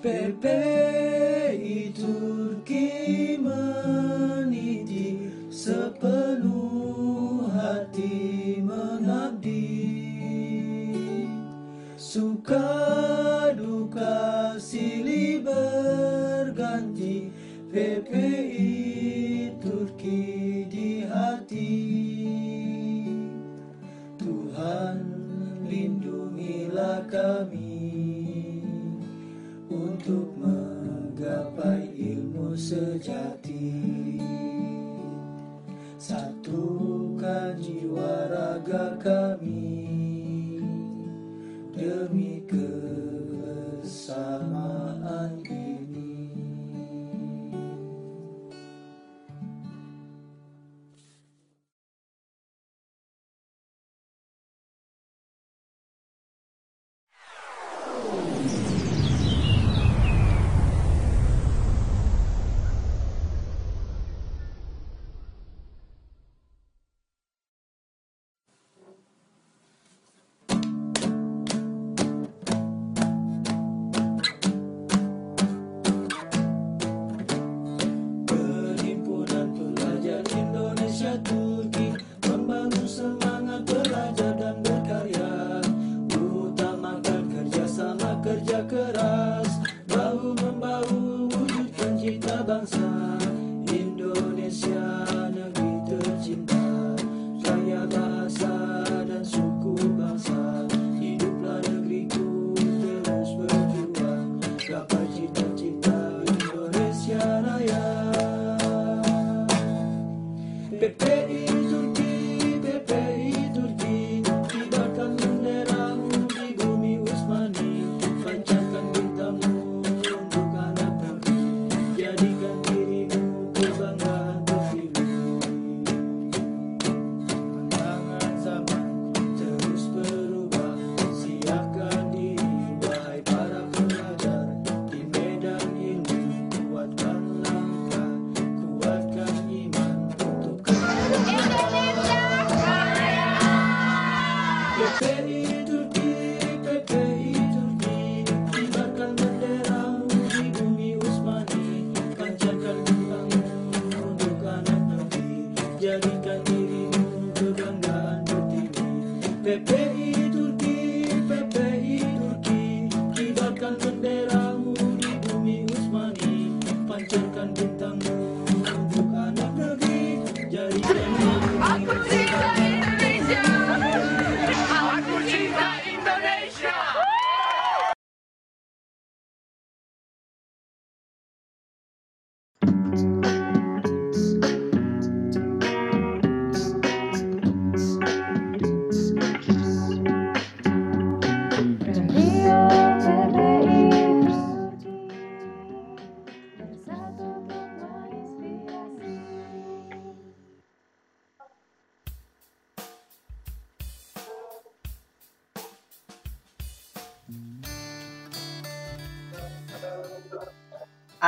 PPI Turki meniti sepenuh hati mengabdi. Suka duka silih berganti PPI Panca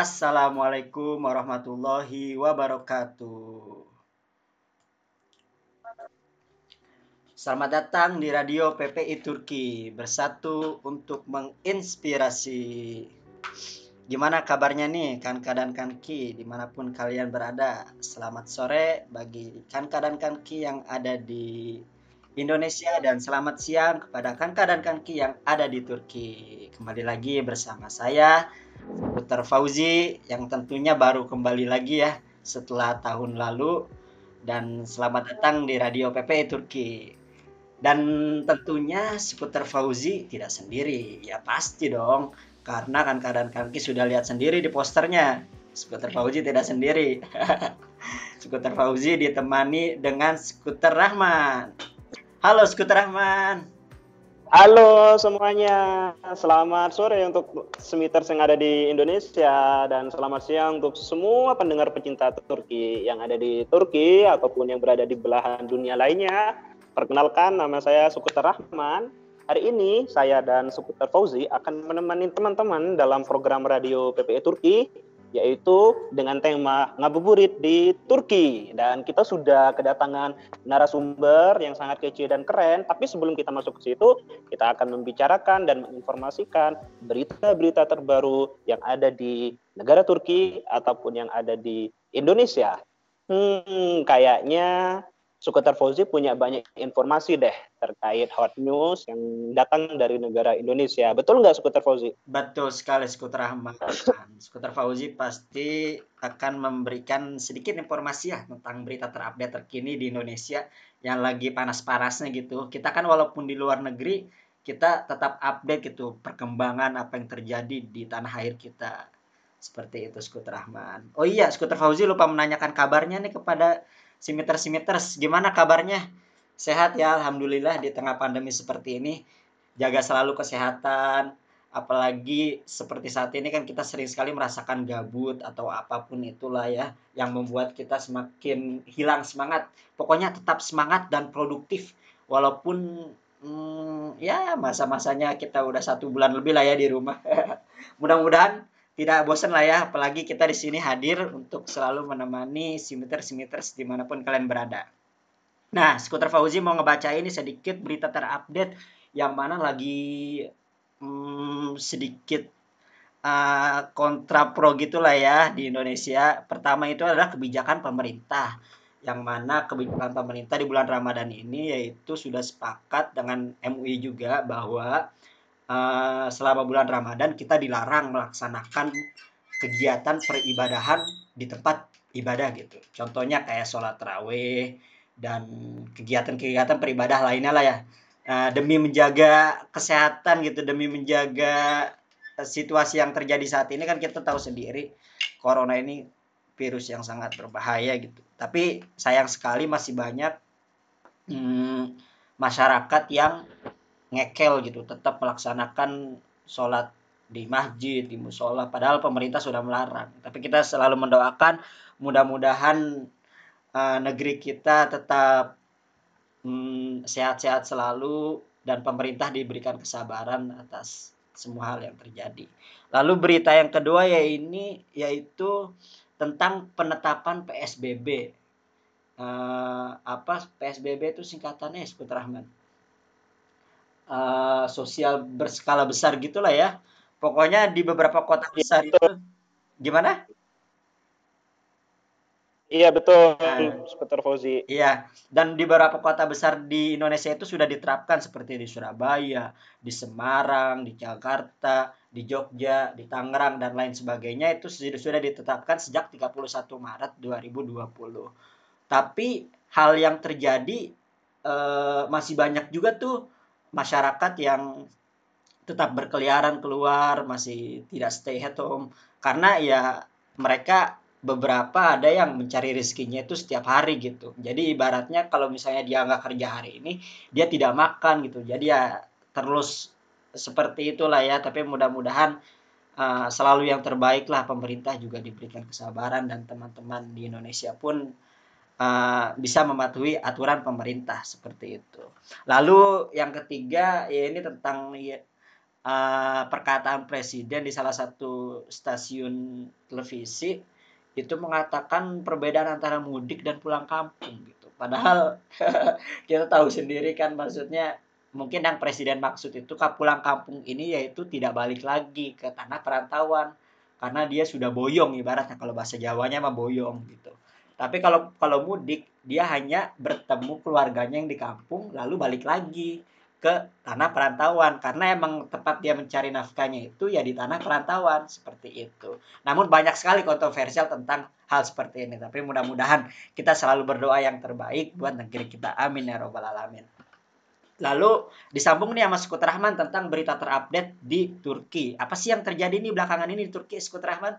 Assalamualaikum warahmatullahi wabarakatuh. Selamat datang di Radio PPI Turki, bersatu untuk menginspirasi. Gimana kabarnya nih Kanka dan Kanki di mana pun kalian berada? Selamat sore bagi Kanka dan Kanki yang ada di Indonesia dan selamat siang kepada Kanka dan Kanki yang ada di Turki. Kembali lagi bersama saya Puter Fauzi yang tentunya baru kembali lagi ya setelah tahun lalu dan selamat datang di Radio PPI Turki. Dan tentunya Skuter Fauzi tidak sendiri, ya pasti dong, karena kan keadaan kaki sudah lihat sendiri di posternya. Skuter Fauzi tidak sendiri. Skuter Fauzi ditemani dengan Skuter Rahman. Halo Skuter Rahman. Halo semuanya, selamat sore untuk semiters yang ada di Indonesia dan selamat siang untuk semua pendengar pecinta Turki yang ada di Turki ataupun yang berada di belahan dunia lainnya. Perkenalkan nama saya Sukuter Rahman. Hari ini saya dan Sukuter Fauzi akan menemani teman-teman dalam program radio PPE Turki yaitu dengan tema ngabuburit di Turki dan kita sudah kedatangan narasumber yang sangat kece dan keren tapi sebelum kita masuk ke situ kita akan membicarakan dan menginformasikan berita-berita terbaru yang ada di negara Turki ataupun yang ada di Indonesia. Hmm, kayaknya Sukuter Fauzi punya banyak informasi deh terkait hot news yang datang dari negara Indonesia. Betul nggak Sukuter Fauzi? Betul sekali Skuter Rahman. Skuter Fauzi pasti akan memberikan sedikit informasi ya tentang berita terupdate terkini di Indonesia yang lagi panas-panasnya gitu. Kita kan walaupun di luar negeri, kita tetap update gitu perkembangan apa yang terjadi di tanah air kita. Seperti itu Skuter Rahman. Oh iya, Skuter Fauzi lupa menanyakan kabarnya nih kepada Simiters-simiters, gimana kabarnya? Sehat ya, Alhamdulillah di tengah pandemi seperti ini. Jaga selalu kesehatan, apalagi seperti saat ini kan kita sering sekali merasakan gabut atau apa pun itulah ya yang membuat kita semakin hilang semangat. Pokoknya tetap semangat dan produktif walaupun hmm, ya masa-masanya kita udah satu bulan lebih lah ya di rumah. Mudah-mudahan tidak bosan lah ya apalagi kita di sini hadir untuk selalu menemani simiters-simiters di mana pun kalian berada. Nah skuter Fauzi mau ngebaca ini sedikit berita terupdate yang mana lagi hmm, sedikit uh, kontra pro gitulah ya di Indonesia. Pertama itu adalah kebijakan pemerintah yang mana kebijakan pemerintah di bulan Ramadan ini yaitu sudah sepakat dengan MUI juga bahwa uh, selama bulan Ramadan kita dilarang melaksanakan kegiatan peribadahan di tempat ibadah gitu. Contohnya kayak sholat terawih dan kegiatan-kegiatan peribadah lainnya lah ya. Uh, demi menjaga kesehatan gitu, demi menjaga situasi yang terjadi saat ini kan kita tahu sendiri corona ini virus yang sangat berbahaya gitu. Tapi sayang sekali masih banyak hmm, masyarakat yang ngekel gitu tetap melaksanakan sholat di masjid di musola padahal pemerintah sudah melarang. Tapi kita selalu mendoakan mudah-mudahan uh, negeri kita tetap mm, sehat-sehat selalu dan pemerintah diberikan kesabaran atas semua hal yang terjadi. Lalu berita yang kedua ya ini yaitu tentang penetapan PSBB uh, eh, apa PSBB itu singkatannya Sebut Rahman uh, sosial berskala besar gitulah ya. Pokoknya di beberapa kota besar itu gimana? Iya betul, nah, Seputar Fauzi. Iya, dan di beberapa kota besar di Indonesia itu sudah diterapkan seperti di Surabaya, di Semarang, di Jakarta, di Jogja, di Tangerang dan lain sebagainya itu sudah ditetapkan sejak 31 Maret 2020. Tapi hal yang terjadi eh, masih banyak juga tuh masyarakat yang tetap berkeliaran keluar masih tidak stay at home. Karena ya mereka beberapa ada yang mencari rezekinya itu setiap hari gitu. Jadi ibaratnya kalau misalnya dia nggak kerja hari ini dia tidak makan gitu. Jadi ya terus seperti itulah ya. Tapi mudah-mudahan uh, selalu yang terbaik lah pemerintah juga diberikan kesabaran dan teman-teman di Indonesia pun uh, bisa mematuhi aturan pemerintah seperti itu. Lalu yang ketiga ya ini tentang uh, perkataan presiden di salah satu stasiun televisi itu mengatakan perbedaan antara mudik dan pulang kampung gitu. Padahal kita tahu sendiri kan maksudnya mungkin yang presiden maksud itu ke pulang kampung ini yaitu tidak balik lagi ke tanah perantauan karena dia sudah boyong ibaratnya kalau bahasa Jawanya mah boyong gitu. Tapi kalau kalau mudik dia hanya bertemu keluarganya yang di kampung lalu balik lagi ke tanah perantauan karena emang tempat dia mencari nafkahnya itu ya di tanah perantauan seperti itu. Namun banyak sekali kontroversial tentang hal seperti ini. Tapi mudah-mudahan kita selalu berdoa yang terbaik buat negeri kita. Amin ya robbal alamin. Lalu disambung nih sama Skuter Rahman tentang berita terupdate di Turki. Apa sih yang terjadi nih belakangan ini di Turki, Skuter Rahman?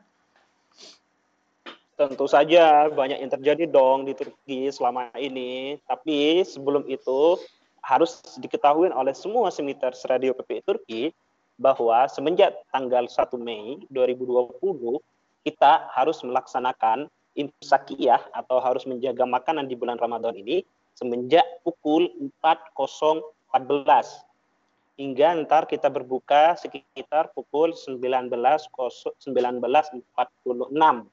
Tentu saja banyak yang terjadi dong di Turki selama ini. Tapi sebelum itu harus diketahui oleh semua semiters radio PPI Turki bahwa semenjak tanggal 1 Mei 2020 kita harus melaksanakan imsakiyah atau harus menjaga makanan di bulan Ramadan ini semenjak pukul 4.014 hingga ntar kita berbuka sekitar pukul 19.19.46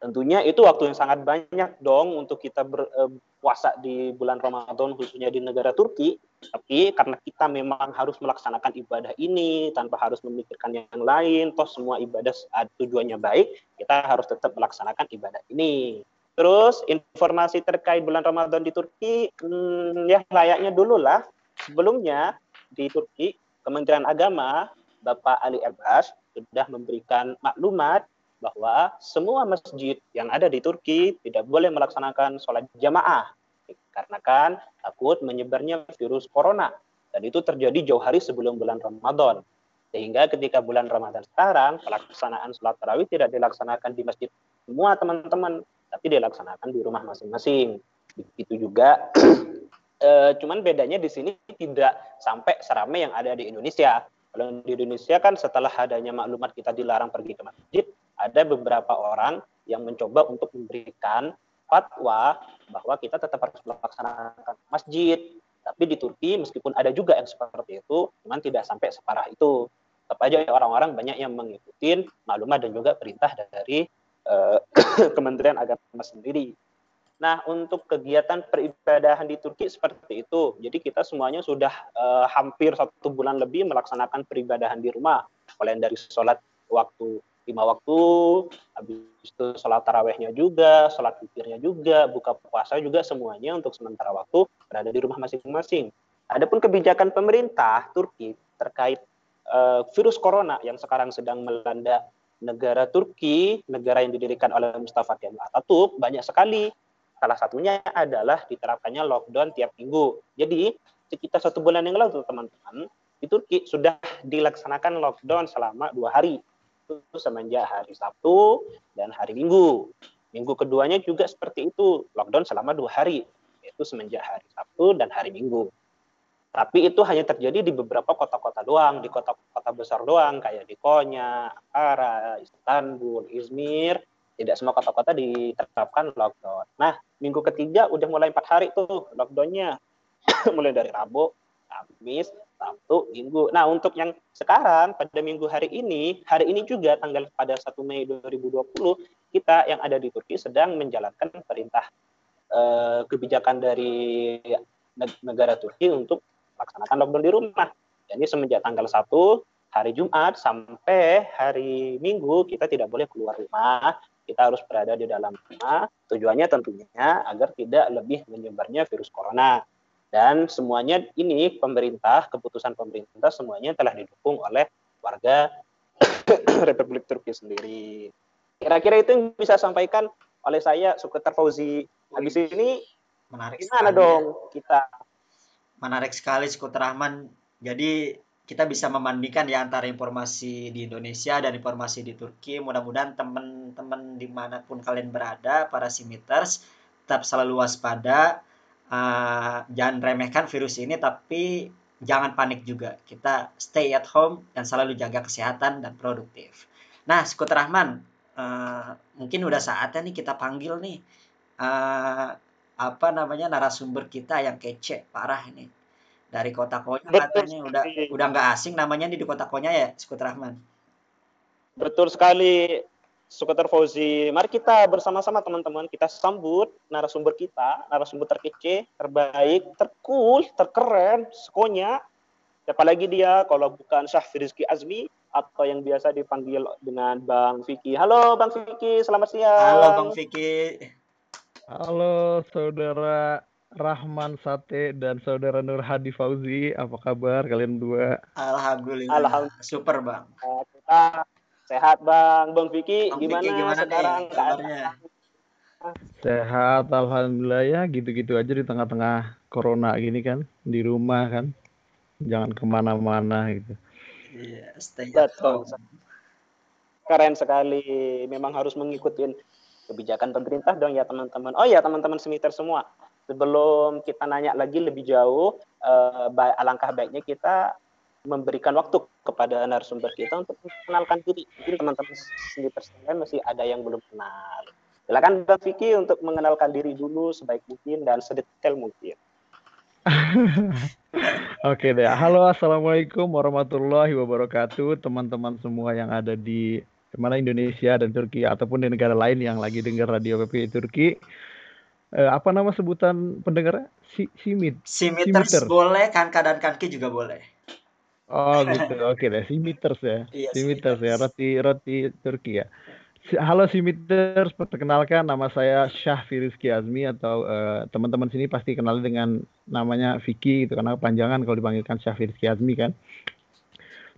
tentunya itu waktu yang sangat banyak dong untuk kita berpuasa di bulan Ramadan khususnya di negara Turki. Tapi karena kita memang harus melaksanakan ibadah ini tanpa harus memikirkan yang lain toh semua ibadah tujuannya baik kita harus tetap melaksanakan ibadah ini. Terus informasi terkait bulan Ramadan di Turki hmm, ya layaknya dulu lah. Sebelumnya di Turki Kementerian Agama Bapak Ali Erbas sudah memberikan maklumat bahwa semua masjid yang ada di Turki tidak boleh melaksanakan sholat jamaah karena kan takut menyebarnya virus corona. Dan itu terjadi jauh hari sebelum bulan Ramadan. Sehingga ketika bulan Ramadan sekarang pelaksanaan sholat tarawih tidak dilaksanakan di masjid semua teman-teman tapi dilaksanakan di rumah masing-masing. Begitu juga e, cuman bedanya di sini tidak sampai seramai yang ada di Indonesia. Kalau di Indonesia kan setelah adanya maklumat kita dilarang pergi ke masjid ada beberapa orang yang mencoba untuk memberikan fatwa bahwa kita tetap harus melaksanakan masjid. Tapi di Turki meskipun ada juga yang seperti itu, cuman tidak sampai separah itu. Tetap aja orang-orang banyak yang mengikuti maklumat dan juga perintah dari uh, Kementerian Agama sendiri. Nah, untuk kegiatan peribadahan di Turki seperti itu. Jadi kita semuanya sudah uh, hampir satu bulan lebih melaksanakan peribadahan di rumah. Mulai dari sholat waktu lima waktu, habis itu sholat tarawehnya juga, sholat witirnya juga, buka puasa juga semuanya untuk sementara waktu berada di rumah masing-masing. Adapun kebijakan pemerintah Turki terkait uh, virus corona yang sekarang sedang melanda negara Turki, negara yang didirikan oleh Mustafa Kemal Atatürk, banyak sekali. Salah satunya adalah diterapkannya lockdown tiap minggu. Jadi sekitar satu bulan yang lalu teman-teman, di Turki sudah dilaksanakan lockdown selama dua hari itu semenjak hari Sabtu dan hari Minggu. Minggu keduanya juga seperti itu, lockdown selama dua hari, yaitu semenjak hari Sabtu dan hari Minggu. Tapi itu hanya terjadi di beberapa kota-kota doang, di kota-kota besar doang, kayak di Konya, Ankara, Istanbul, Izmir. Tidak semua kota-kota diterapkan lockdown. Nah, minggu ketiga udah mulai empat hari tuh lockdownnya. mulai dari Rabu, Kamis, Sabtu, Minggu. Nah, untuk yang sekarang pada minggu hari ini, hari ini juga tanggal pada 1 Mei 2020, kita yang ada di Turki sedang menjalankan perintah eh, kebijakan dari negara Turki untuk melaksanakan lockdown di rumah. Jadi semenjak tanggal 1 hari Jumat sampai hari Minggu kita tidak boleh keluar rumah, kita harus berada di dalam rumah. Tujuannya tentunya agar tidak lebih menyebarnya virus corona. Dan semuanya ini pemerintah, keputusan pemerintah semuanya telah didukung oleh warga Republik Turki sendiri. Kira-kira itu yang bisa sampaikan oleh saya, Suketar Fauzi. Habis ini Menarik gimana sekali. dong kita? Menarik sekali Skuter Rahman. Jadi kita bisa membandingkan ya antara informasi di Indonesia dan informasi di Turki. Mudah-mudahan teman-teman di mana pun kalian berada, para simiters, tetap selalu waspada uh, jangan remehkan virus ini tapi jangan panik juga. Kita stay at home dan selalu jaga kesehatan dan produktif. Nah, Skuter Rahman, uh, mungkin udah saatnya nih kita panggil nih uh, apa namanya narasumber kita yang kece parah ini dari kota Konya Betul katanya udah udah nggak asing namanya nih di kota Konya ya Skuter Rahman. Betul sekali. Sukater Fauzi, mari kita bersama-sama teman-teman kita sambut narasumber kita, narasumber terkece, terbaik, tercool, terkeren, sekonya. Siapa lagi dia kalau bukan Syahfi Rizky Azmi atau yang biasa dipanggil dengan Bang Vicky. Halo Bang Vicky, selamat siang. Halo Bang Vicky. Halo saudara Rahman Sate dan saudara Nur Hadi Fauzi, apa kabar kalian berdua? Alhamdulillah. Alhamdulillah. Super Bang. Eh, Kita sehat Bang. Bang Vicky, Bang gimana, Vicky gimana nih sekarang kabarnya? Sehat, alhamdulillah ya, gitu-gitu aja di tengah-tengah corona gini kan, di rumah kan, jangan ke mana-mana gitu. Iya, stay at Betul. home. Keren sekali. Memang harus mengikuti kebijakan pemerintah dong ya teman-teman. Oh ya teman-teman semiter semua. Sebelum kita nanya lagi lebih jauh, eh, alangkah baiknya kita memberikan waktu kepada narasumber kita untuk mengenalkan diri. Mungkin teman-teman semiter sekalian masih ada yang belum kenal. Silakan Bang Vicky untuk mengenalkan diri dulu sebaik mungkin dan sedetail mungkin. Oke deh, halo assalamualaikum warahmatullahi wabarakatuh teman-teman semua yang ada di mana Indonesia dan Turki ataupun di negara lain yang lagi dengar radio PPI Turki. Eh, apa nama sebutan pendengarnya? Si, Simit. Simiters Simiters. boleh, Kanka dan Kanki juga boleh. Oh gitu, oke deh, Simiters ya. Iya, Simiters ya, roti roti Turki ya. Halo Simiters, perkenalkan nama saya Syahfi Rizky Azmi atau eh, teman-teman sini pasti kenal dengan namanya Vicky gitu karena panjangan kalau dipanggilkan Syahfi Rizky Azmi kan.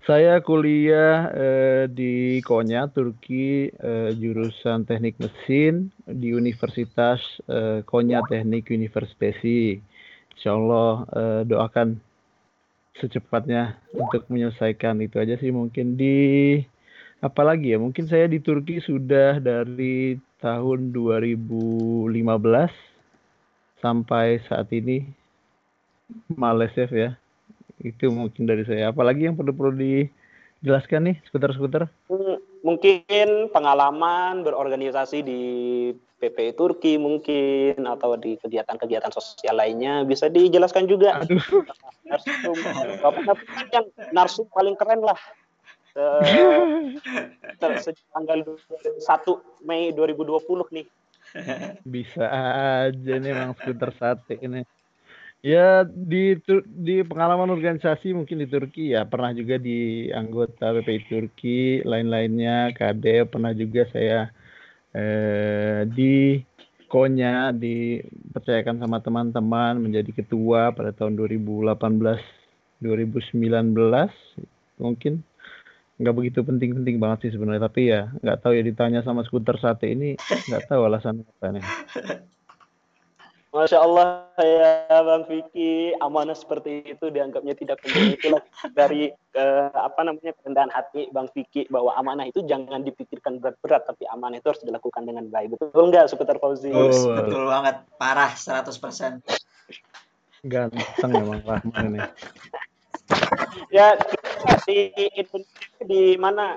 Saya kuliah eh, di Konya, Turki, eh, jurusan Teknik Mesin di Universitas eh, Konya Teknik Universitesi. Insya Allah eh, doakan secepatnya untuk menyelesaikan itu aja sih mungkin di apalagi ya mungkin saya di Turki sudah dari tahun 2015 sampai saat ini Malesef ya. Itu mungkin dari saya. Apalagi yang perlu perlu dijelaskan nih skuter-skuter? Hmm, Mungkin pengalaman berorganisasi di PPI Turki mungkin atau di kegiatan-kegiatan sosial lainnya bisa dijelaskan juga. aduh Narsum, Bapak yang narsum paling keren lah. Eh, sejak tanggal 1 Mei 2020 nih. Bisa aja nih emang skuter sate ini. Ya di di pengalaman organisasi mungkin di Turki ya. Pernah juga di anggota PPI Turki, lain-lainnya. KD pernah juga saya eh, di Konya dipercayakan sama teman-teman menjadi ketua pada tahun 2018 2019 mungkin. Nggak begitu penting-penting banget sih sebenarnya tapi ya nggak tahu ya ditanya sama skuter sate ini nggak tahu alasan apa nih. Masya Allah ya Bang Vicky, amanah seperti itu dianggapnya tidak penting itulah dari eh, apa namanya kerendahan hati Bang Vicky bahwa amanah itu jangan dipikirkan berat-berat tapi amanah itu harus dilakukan dengan baik. Betul nggak Seputar Fauzi? Oh. Betul banget, parah 100%. Ganteng memang Rahman ini. Ya di Indonesia di mana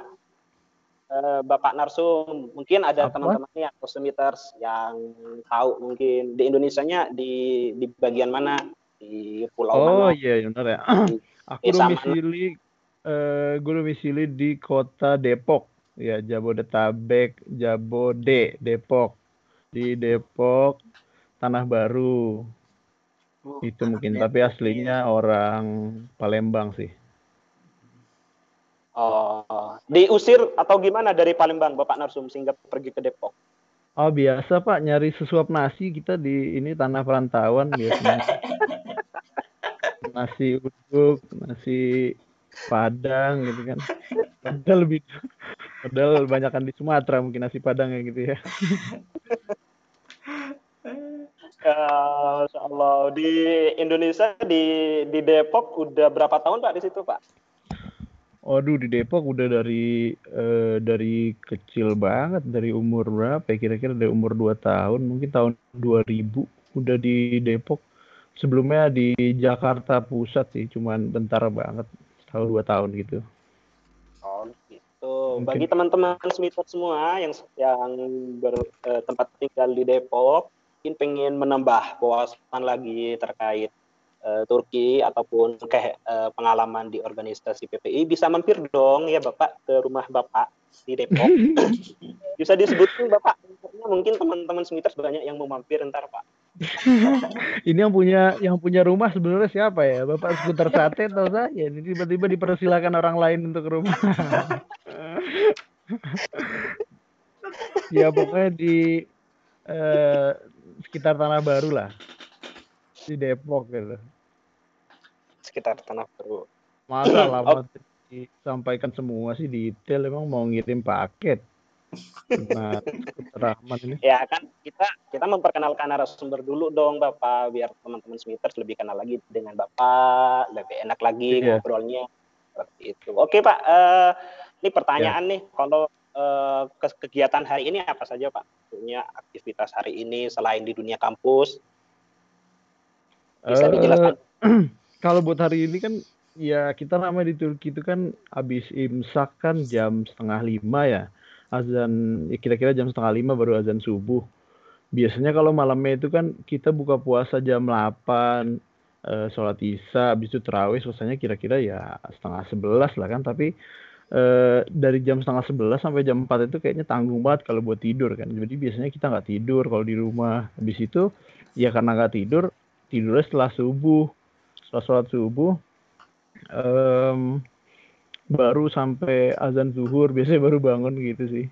eh, Bapak Narsum mungkin ada teman-teman atau semiters yang tahu mungkin di Indonesianya di di bagian mana di pulau Oh mana iya benar ya. di Aku domisili eh gue domisili di kota Depok. Ya Jabodetabek, Jabode, Depok. Di Depok, Tanah Baru. Uh, Itu mungkin Depok, tapi aslinya orang Palembang sih. Oh, diusir atau gimana dari Palembang Bapak Narsum sehingga pergi ke Depok? Oh biasa Pak nyari sesuap nasi kita di ini tanah perantauan biasanya. nasi uduk, nasi padang gitu kan. Padahal lebih padahal banyakan di Sumatera mungkin nasi padang ya gitu ya. Ya, Masya Allah. Di Indonesia di di Depok udah berapa tahun Pak di situ Pak? Waduh di Depok udah dari eh, dari kecil banget dari umur berapa ya? Kira-kira dari umur 2 tahun mungkin tahun 2000 udah di Depok. Sebelumnya di Jakarta Pusat sih cuman bentar banget tahun dua tahun gitu. Oh gitu. Mungkin- Bagi teman-teman Smithers semua yang yang bertempat tinggal di Depok, mungkin pengen menambah wawasan lagi terkait eh, Turki ataupun kayak eh, pengalaman di organisasi PPI, bisa mampir dong ya Bapak ke rumah Bapak di Depok. Bisa disebutkan Bapak, mungkin teman-teman Smithers banyak yang mau mampir ntar Pak. Ini yang punya yang punya rumah sebenarnya siapa ya? Bapak skuter sate atau saya? Ini tiba-tiba dipersilakan orang lain untuk ke rumah. ya pokoknya di eh, sekitar Tanah Baru lah. Di Depok gitu. Sekitar Tanah Baru. Masa lama disampaikan semua sih detail emang mau ngirim paket. Nah, Rahman ini. Ya kan kita kita memperkenalkan narasumber dulu dong Bapak biar teman-teman Smithers lebih kenal lagi dengan Bapak, lebih enak lagi Iya. ngobrolnya seperti itu. Oke Pak, eh, ini pertanyaan nih kalau ke- kegiatan hari ini apa saja Pak? Maksudnya aktivitas hari ini selain di dunia kampus bisa Eh, dijelaskan? kalau buat hari ini kan ya kita ramai di Turki itu kan habis imsak kan jam setengah lima ya. Azan ya kira-kira jam setengah lima baru azan subuh. Biasanya kalau malamnya itu kan kita buka puasa jam 8 eh, sholat isya habis itu terawih selesainya kira-kira ya setengah sebelas lah kan. Tapi eh, dari jam setengah sebelas sampai jam 4 itu kayaknya tanggung banget kalau buat tidur kan. Jadi biasanya kita nggak tidur kalau di rumah. Habis itu ya karena nggak tidur tidurnya setelah subuh setelah sholat subuh em, baru sampai azan zuhur biasanya baru bangun gitu sih.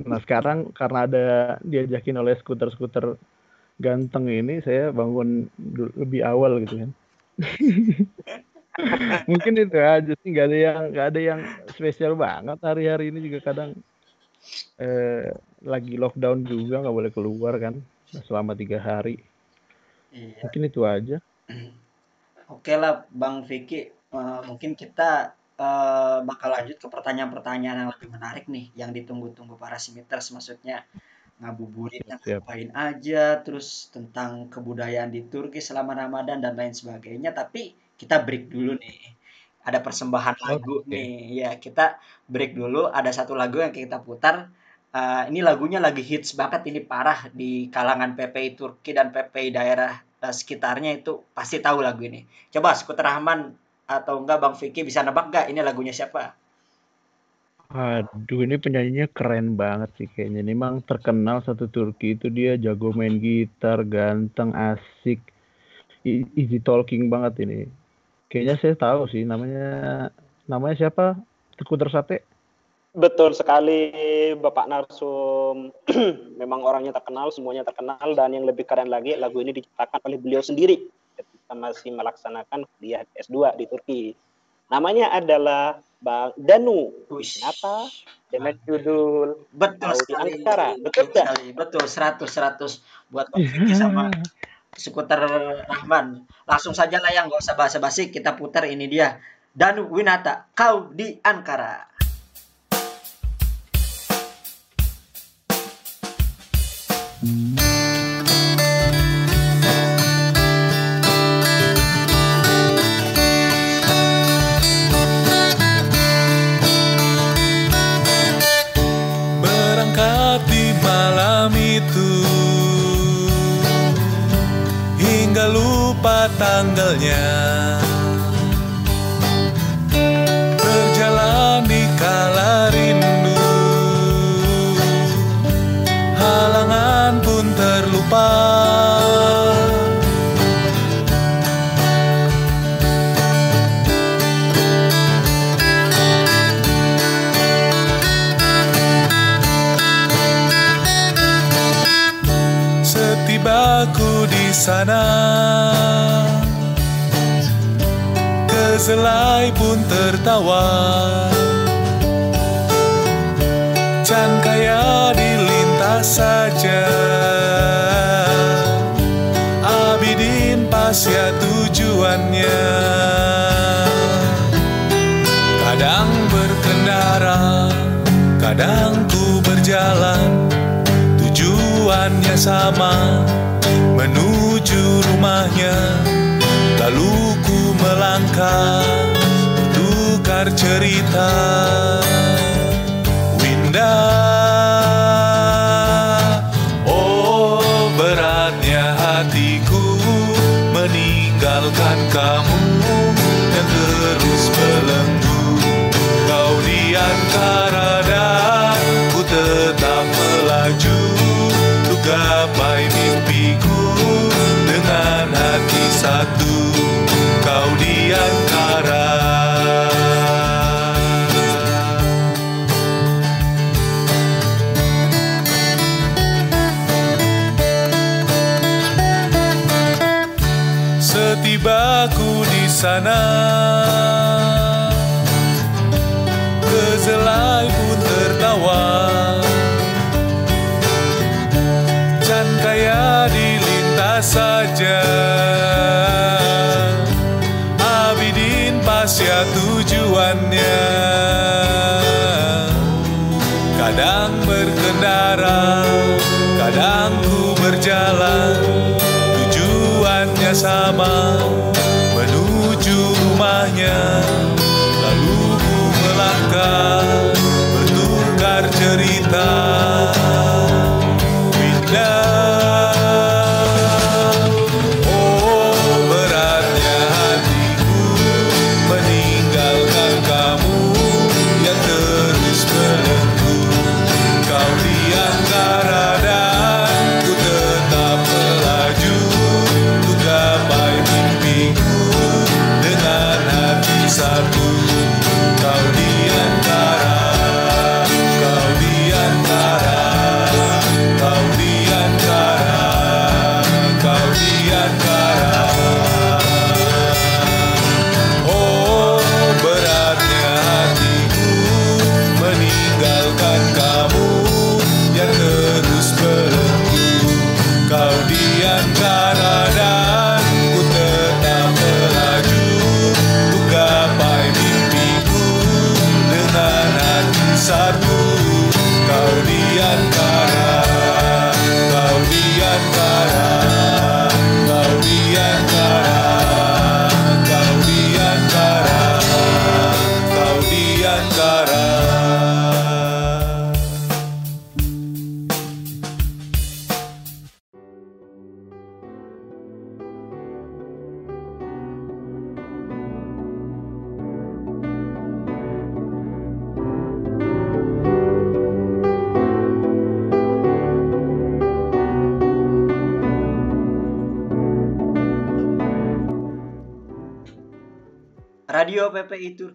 Nah sekarang karena ada diajakin oleh skuter-skuter ganteng ini saya bangun lebih awal gitu kan. Mungkin itu aja sih nggak ada yang nggak ada yang spesial banget hari-hari ini juga kadang eh, lagi lockdown juga nggak boleh keluar kan selama tiga hari. Iya. mungkin itu aja Oke lah Bang Vicky, Eh, mungkin kita eh, bakal lanjut ke pertanyaan-pertanyaan yang lebih menarik nih, yang ditunggu-tunggu para simiters, maksudnya ngabuburit yang ngapain aja, terus tentang kebudayaan di Turki selama Ramadan dan lain sebagainya. Tapi kita break dulu nih. Ada persembahan lagu Oke. nih. Ya, kita break dulu. Ada satu lagu yang kita putar. Eh, ini lagunya lagi hits banget ini parah di kalangan PPI Turki dan PPI daerah eh, sekitarnya itu pasti tahu lagu ini. Coba Skuter Rahman atau enggak Bang Vicky bisa nebak gak ini lagunya siapa? Aduh, ini penyanyinya keren banget sih kayaknya. Ini memang terkenal satu Turki itu dia jago main gitar, ganteng, asik, easy talking banget ini. Kayaknya saya tahu sih namanya namanya siapa? Skuter Sate. Betul sekali Bapak Narsum. Memang orangnya terkenal, semuanya terkenal dan yang lebih keren lagi lagu ini diciptakan oleh beliau sendiri ketika masih melaksanakan kuliah S2 di Turki. Namanya adalah Bang Danu. Kenapa? Dengan judul Betul di sekali. Ankara, betul Betul sekali. Betul 100 100 buat sama Skuter Rahman. Langsung saja lah yang nggak usah basa-basi kita putar ini dia. Danu Winata, kau di Ankara. Berangkat Tujuannya sama Menuju rumahnya. Lalu ku melangkah Bertukar cerita sana. Kezelai pun tertawa. Can kaya dilintas saja. Abidin pasya tujuannya. Kadang berkendara Kadang ku berjalan. Tujuannya sama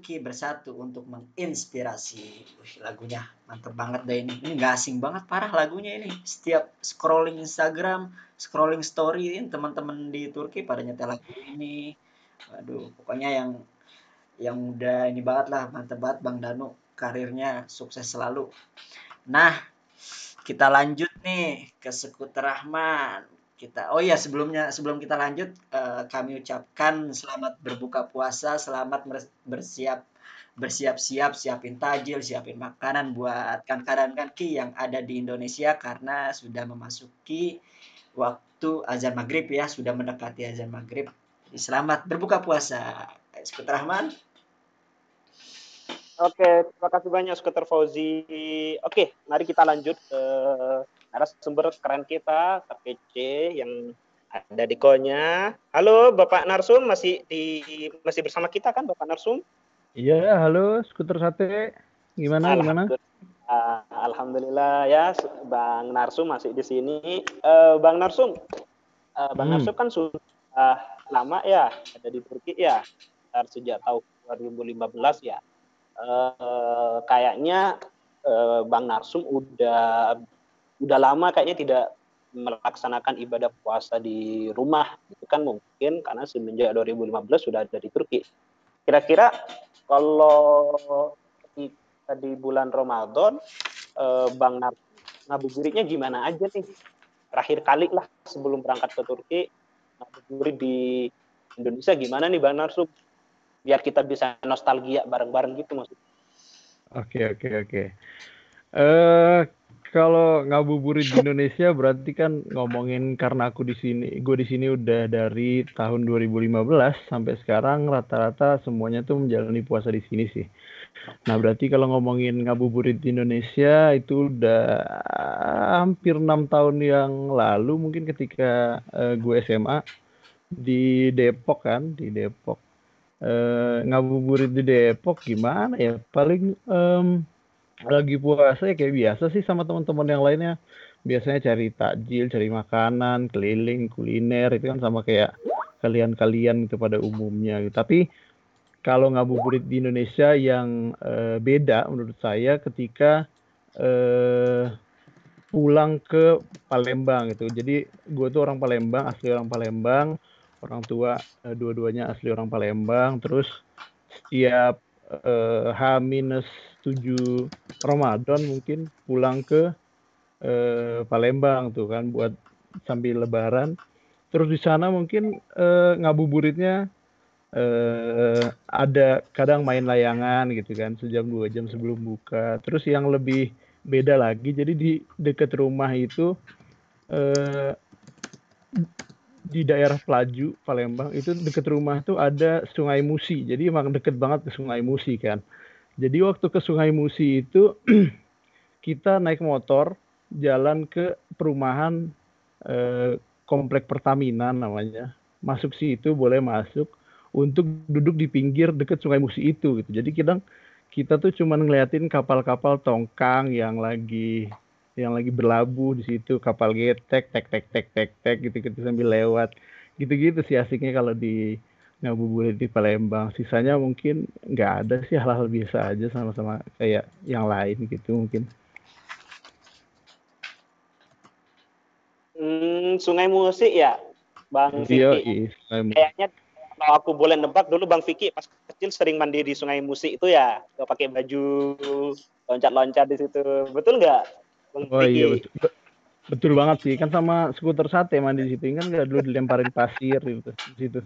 Turki bersatu untuk menginspirasi. Wih, lagunya mantep banget deh ini. Ini nggak asing banget parah lagunya ini. Setiap scrolling Instagram, scrolling story ini teman-teman di Turki pada nyetel lagu ini. Waduh, pokoknya yang yang udah ini banget lah, mantep banget Bang Danu. Karirnya sukses selalu. Nah, kita lanjut nih ke Sekuter Rahman. Kita oh ya sebelumnya sebelum kita lanjut eh, kami ucapkan selamat berbuka puasa, selamat bersiap bersiap-siap siapin tajil, siapin makanan buat kan-kan dan kanki yang ada di Indonesia karena sudah memasuki waktu azan maghrib ya, sudah mendekati azan maghrib. Jadi selamat berbuka puasa. Sekuter Rahman. Oke, terima kasih banyak Skuter Fauzi. Oke, mari kita lanjut ke narasumber keren kita, Kak PC yang ada di konya. Halo Bapak Narsum, masih di masih bersama kita kan Bapak Narsum? Iya, halo, skuter sate. Gimana, gimana? Alhamdulillah, Alhamdulillah ya, Bang Narsum masih di sini. Eh, Bang Narsum, eh, Bang Hmm. Narsum kan sudah lama ya ada di Turki ya, sejak tahun 2015 ya. Eh, kayaknya eh, Bang Narsum udah udah lama kayaknya tidak melaksanakan ibadah puasa di rumah itu kan mungkin karena semenjak 2015 sudah ada di Turki. Kira-kira kalau kita di bulan Ramadan eh, Bang ngabuburitnya gimana aja nih? Terakhir kali lah sebelum berangkat ke Turki ngabuburit di Indonesia gimana nih Bang Narsum? Biar kita bisa nostalgia bareng-bareng gitu maksudnya. Oke, oke, oke. Eh, kalau ngabuburit di Indonesia berarti kan ngomongin karena aku di sini, gue di sini udah dari tahun 2015 sampai sekarang rata-rata semuanya tuh menjalani puasa di sini sih. Nah, berarti kalau ngomongin ngabuburit di Indonesia itu udah hampir enam tahun yang lalu mungkin ketika eh, gue SMA di Depok kan, di Depok. Eh, ngabuburit di Depok gimana ya? Paling em, lagi puasa ya kayak biasa sih sama teman-teman yang lainnya biasanya cari takjil, cari makanan, keliling, kuliner itu kan sama kayak kalian-kalian itu pada umumnya gitu. Tapi kalau ngabuburit di Indonesia yang eh, beda menurut saya ketika eh, pulang ke Palembang gitu. Jadi gue tuh orang Palembang, asli orang Palembang, orang tua eh, dua-duanya asli orang Palembang. Terus setiap eh, H-7 Ramadan mungkin pulang ke eh, Palembang tuh kan buat sambil lebaran. Terus di sana mungkin eh, ngabuburitnya eh, ada kadang main layangan gitu kan sejam dua jam sebelum buka. Terus yang lebih beda lagi, jadi di dekat rumah itu eh, di daerah Pelaju Palembang itu dekat rumah tuh ada Sungai Musi. Jadi emang deket banget ke Sungai Musi kan. Jadi waktu ke Sungai Musi itu kita naik motor jalan ke perumahan eh, komplek Pertamina namanya. Masuk situ boleh masuk untuk duduk di pinggir deket Sungai Musi itu gitu. Jadi kita kita tuh cuman ngeliatin kapal-kapal tongkang yang lagi yang lagi berlabuh di situ kapal getek tek tek tek tek tek gitu gitu sambil lewat gitu-gitu sih asiknya kalau di ngabuburit di Palembang sisanya mungkin nggak ada sih hal-hal biasa aja sama-sama kayak yang lain gitu mungkin Hmm, Sungai Musik ya, Bang Iya, Vicky. iya. Kayaknya kalau aku boleh nebak dulu Bang Vicky pas kecil sering mandi di Sungai Musik itu ya, pakai baju loncat-loncat di situ. Betul nggak, Bang Oh Vicky? iya betul. Be- Betul banget sih, kan sama skuter sate mandi di situ kan nggak dulu dilemparin pasir gitu di situ.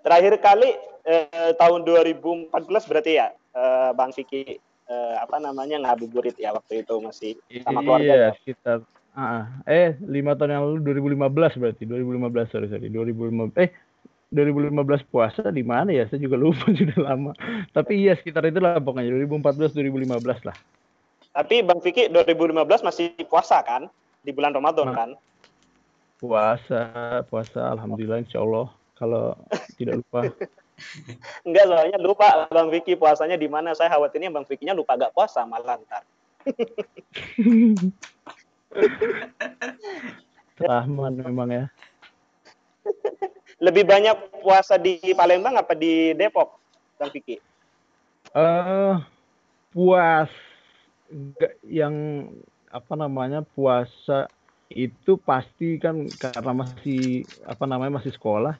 Terakhir kali eh, tahun 2014 berarti ya, eh, Bang Vicky eh, apa namanya ngabuburit ya waktu itu masih sama keluarga. Iya, ya? sekitar ah, eh lima tahun yang lalu 2015 berarti 2015 sorry sorry 2015 eh 2015 puasa di mana ya? Saya juga lupa sudah lama. Tapi iya sekitar itu lah pokoknya 2014 2015 lah. Tapi Bang Vicky 2015 masih puasa kan di bulan Ramadan Nah. kan? Puasa, puasa alhamdulillah insya Allah kalau tidak lupa. Enggak soalnya lupa Bang Vicky puasanya di mana. Saya khawatirnya Bang Vicky-nya lupa gak puasa malah ntar. Rahman memang ya. Lebih banyak puasa di Palembang apa di Depok, Bang Vicky? eh puas. Yang apa namanya puasa itu pasti kan karena masih apa namanya masih sekolah.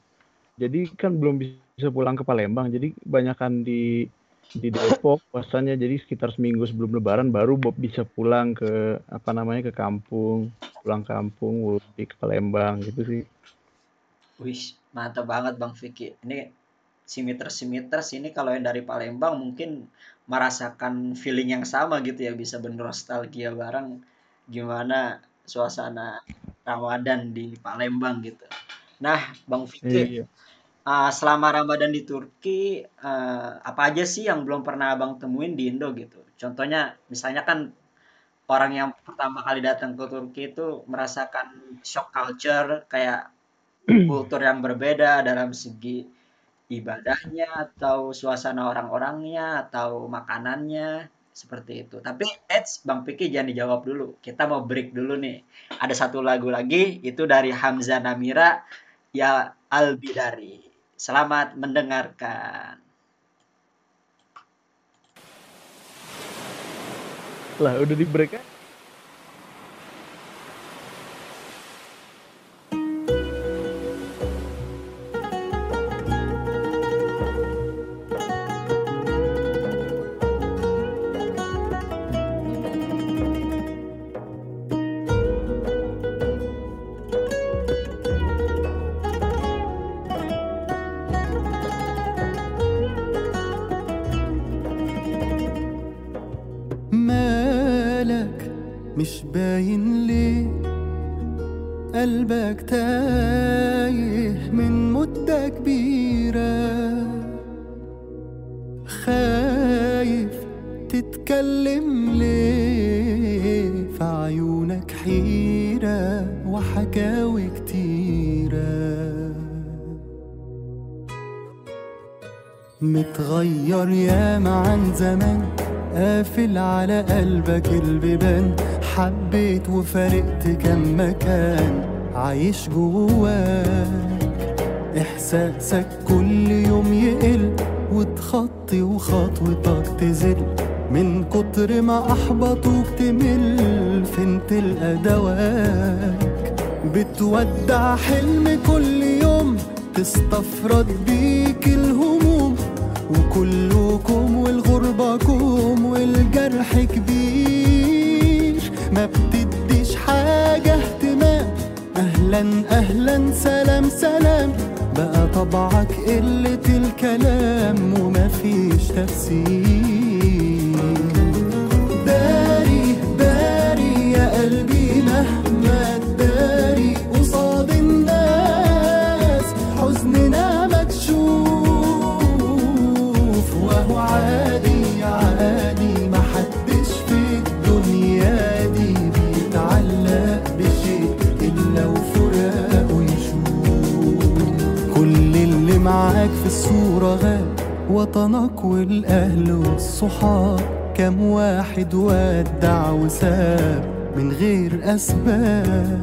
Jadi kan belum bisa pulang ke Palembang. Jadi kebanyakan di di Depok puasanya. Jadi sekitar seminggu sebelum Lebaran baru bisa pulang ke apa namanya ke kampung. Pulang kampung mudik ke Palembang gitu sih Wih, mantap banget Bang Vicky. Ini simiters-simiters ini kalau yang dari Palembang mungkin merasakan feeling yang sama gitu ya, bisa bernostalgia bareng gimana suasana Ramadan di Palembang gitu. Nah, Bang Vicky, iya uh, selama Ramadan di Turki, uh, apa aja sih yang belum pernah Abang temuin di Indo gitu? Contohnya, misalnya kan orang yang pertama kali datang ke Turki itu merasakan shock culture kayak kultur yang berbeda dalam segi ibadahnya atau suasana orang-orangnya atau makanannya seperti itu. Tapi eits, Bang Piki jangan dijawab dulu. Kita mau break dulu nih. Ada satu lagu lagi itu dari Hamzah Namira ya Al Bidari. Selamat mendengarkan. lah udah di break kan عيونك حيرة وحكاوي كتيرة. متغير ياما عن زمان قافل على قلبك البيبان. حبيت وفارقت كم مكان عايش جواك. إحساسك كل يوم يقل وتخطي وخطوتك تزل. من كتر ما أحبطوك تمل فين تلقى دواك بتودع حلم كل يوم تستفرد بيك الهموم وكلكم والغربة كوم والجرح كبير. ما بتديش حاجة اهتمام أهلا أهلا سلام سلام. بقى طبعك قلة الكلام ومفيش تفسير. معاك في الصورة غاب وطنك والأهل والصحاب. كم واحد ودع وساب من غير أسباب.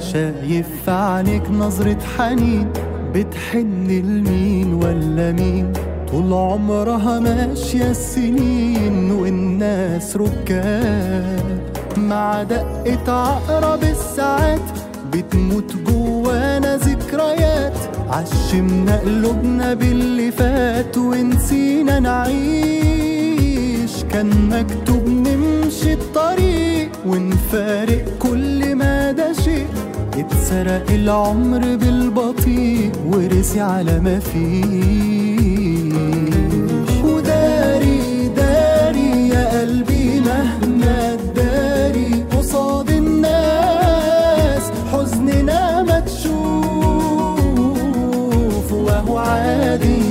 شايف في عينيك نظرة حنين بتحن لمين ولا مين؟ طول عمرها ماشية السنين والناس ركاب. مع دقة عقرب الساعات بتموت جوانا ذكريات. عشمنا قلوبنا باللي فات ونسينا نعيش. كان مكتوب نمشي الطريق ونفارق كل ما ده شيء. اتسرق العمر بالبطيء ورسي على ما فيش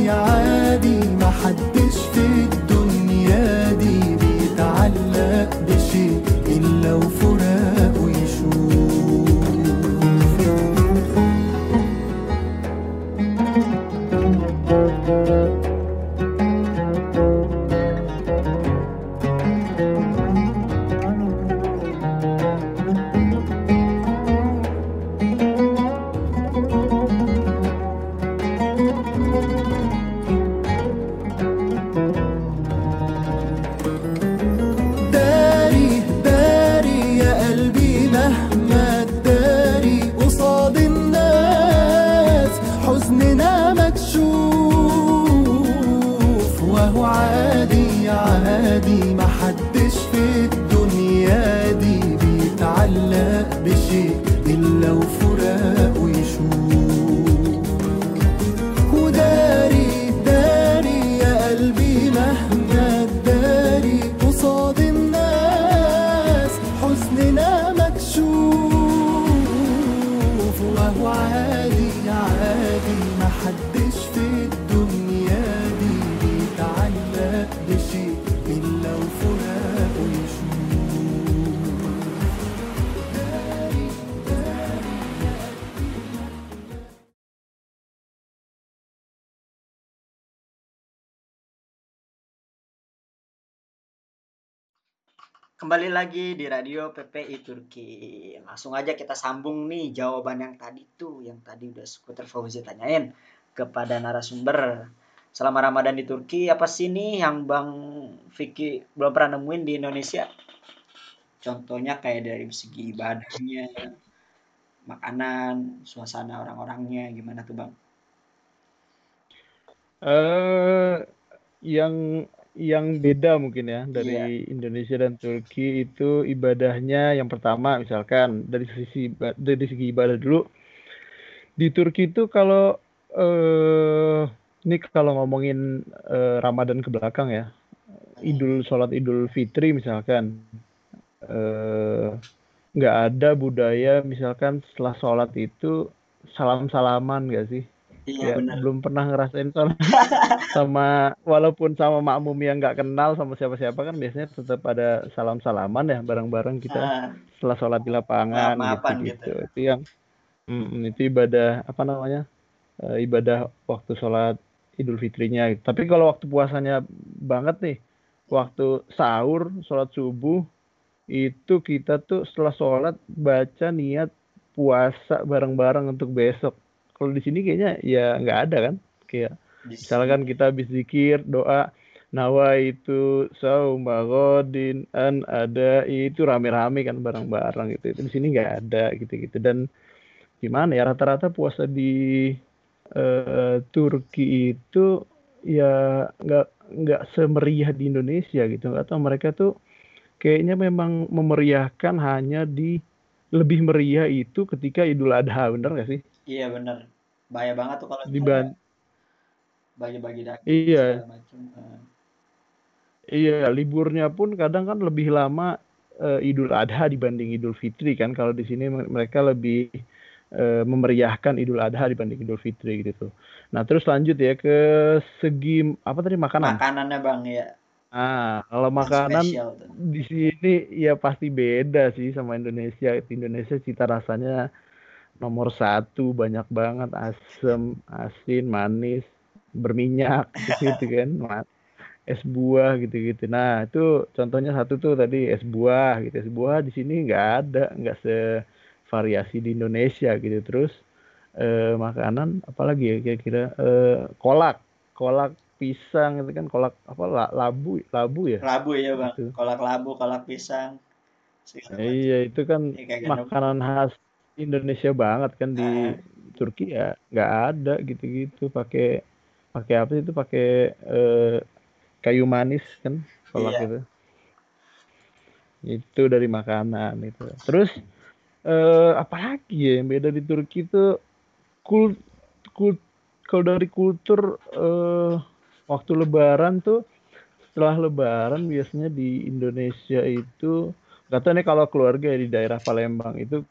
عادي. Kembali lagi di radio PPI Turki. Langsung aja kita sambung nih jawaban yang tadi tuh, yang tadi udah Skuter Fauzi tanyain kepada narasumber. Selama Ramadan di Turki, apa sih nih yang Bang Vicky belum pernah nemuin di Indonesia? Contohnya kayak dari segi ibadahnya, makanan, suasana orang-orangnya, gimana tuh Bang? eh yang yang beda mungkin ya Iya. dari Indonesia dan Turki itu ibadahnya yang pertama misalkan dari sisi dari segi ibadah dulu. Di Turki itu kalau eh ini kalau ngomongin eh, Ramadan ke belakang ya Idul sholat Idul Fitri misalkan eh nggak ada budaya misalkan setelah sholat itu salam salaman gak sih Iya ya benar. belum pernah ngerasain soal sama walaupun sama makmum yang nggak kenal sama siapa-siapa kan biasanya tetap ada salam salaman ya bareng-bareng kita Ah, setelah sholat di lapangan gitu gitu. gitu itu yang mm, itu ibadah apa namanya Eh, ibadah waktu sholat Idul Fitrinya gitu. tapi kalau waktu puasanya banget nih waktu sahur sholat subuh itu kita tuh setelah sholat baca niat puasa bareng-bareng untuk besok kalau di sini kayaknya ya nggak ada kan? Kayak Di misalkan kita habis zikir doa nawa itu saum bagodin an ada itu rame-rame kan bareng-bareng gitu. Itu di sini nggak ada gitu-gitu. Dan gimana ya rata-rata puasa di eh, Turki itu ya nggak nggak semeriah di Indonesia gitu. Atau mereka tuh kayaknya memang memeriahkan hanya di lebih meriah itu ketika Idul Adha bener nggak sih Iya bener. Bahaya banget tuh kalau Diban- bagi-bagi daging Iya. macam. Eh, Iya, liburnya pun kadang kan lebih lama eh, Idul Adha dibanding Idul Fitri kan. Kalau di sini me- mereka lebih eh, memeriahkan Idul Adha dibanding Idul Fitri gitu. Nah, terus lanjut ya ke segi apa tadi makanan. Makanannya bang ya. Ah, kalau makanan spesial di sini ya pasti beda sih sama Indonesia. Di Indonesia cita rasanya nomor satu banyak banget asem, asin, manis, berminyak gitu kan. Es buah gitu-gitu. Nah itu contohnya satu tuh tadi es buah gitu. Es buah di sini nggak ada, nggak sevariasi di Indonesia gitu. Terus eh, makanan apalagi ya kira-kira eh, kolak, kolak pisang itu kan kolak apa la- labu, labu ya. Labu ya bang. Gitu. Kolak labu, kolak pisang. Segala macam. Iya itu kan Ya, gandum. makanan khas Indonesia banget kan di. Turki ya nggak ada gitu-gitu. Pakai pakai apa sih itu? Pakai eh, kayu manis kan kolak Iya. itu itu dari makanan itu. Terus eh apalagi ya yang beda di Turki itu? Kul kul kalau dari kultur eh waktu Lebaran tuh setelah Lebaran biasanya di Indonesia itu nih kalau keluarga ya di daerah Palembang itu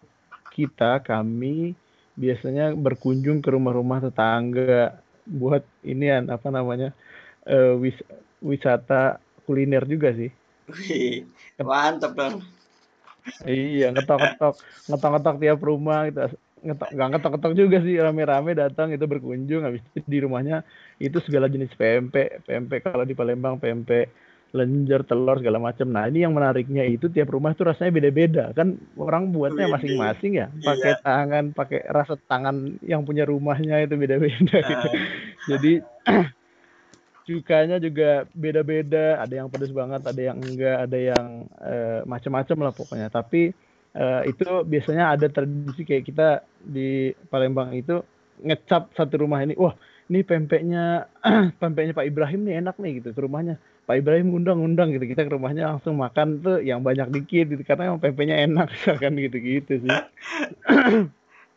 kita kami biasanya berkunjung ke rumah-rumah tetangga buat inian apa namanya eh, wis wisata kuliner juga sih. Wih, mantep dong. Iya, ngetok-ngetok, ngetok-ngetok tiap rumah gitu. Ngetok, nggak ngetok-ngetok juga sih, rame-rame datang itu berkunjung. Habis itu di rumahnya itu segala jenis pempek, pempek kalau di Palembang pempek lenjer, telur segala macam. Nah, ini yang menariknya itu tiap rumah tuh rasanya beda-beda. Kan orang buatnya masing-masing ya, pakai Iya. tangan, pakai rasa tangan yang punya rumahnya itu beda-beda gitu. Ah, Jadi cukanya juga beda-beda, ada yang pedas banget, ada yang enggak, ada yang eh, macam-macam lah pokoknya. Tapi eh, itu biasanya ada tradisi kayak kita di Palembang itu ngecap satu rumah ini, wah ini pempeknya pempeknya Pak Ibrahim nih enak nih gitu ke rumahnya. Pak Ibrahim undang-undang gitu kita ke rumahnya langsung makan tuh yang banyak dikit gitu karena yang pempeknya enak misalkan gitu-gitu sih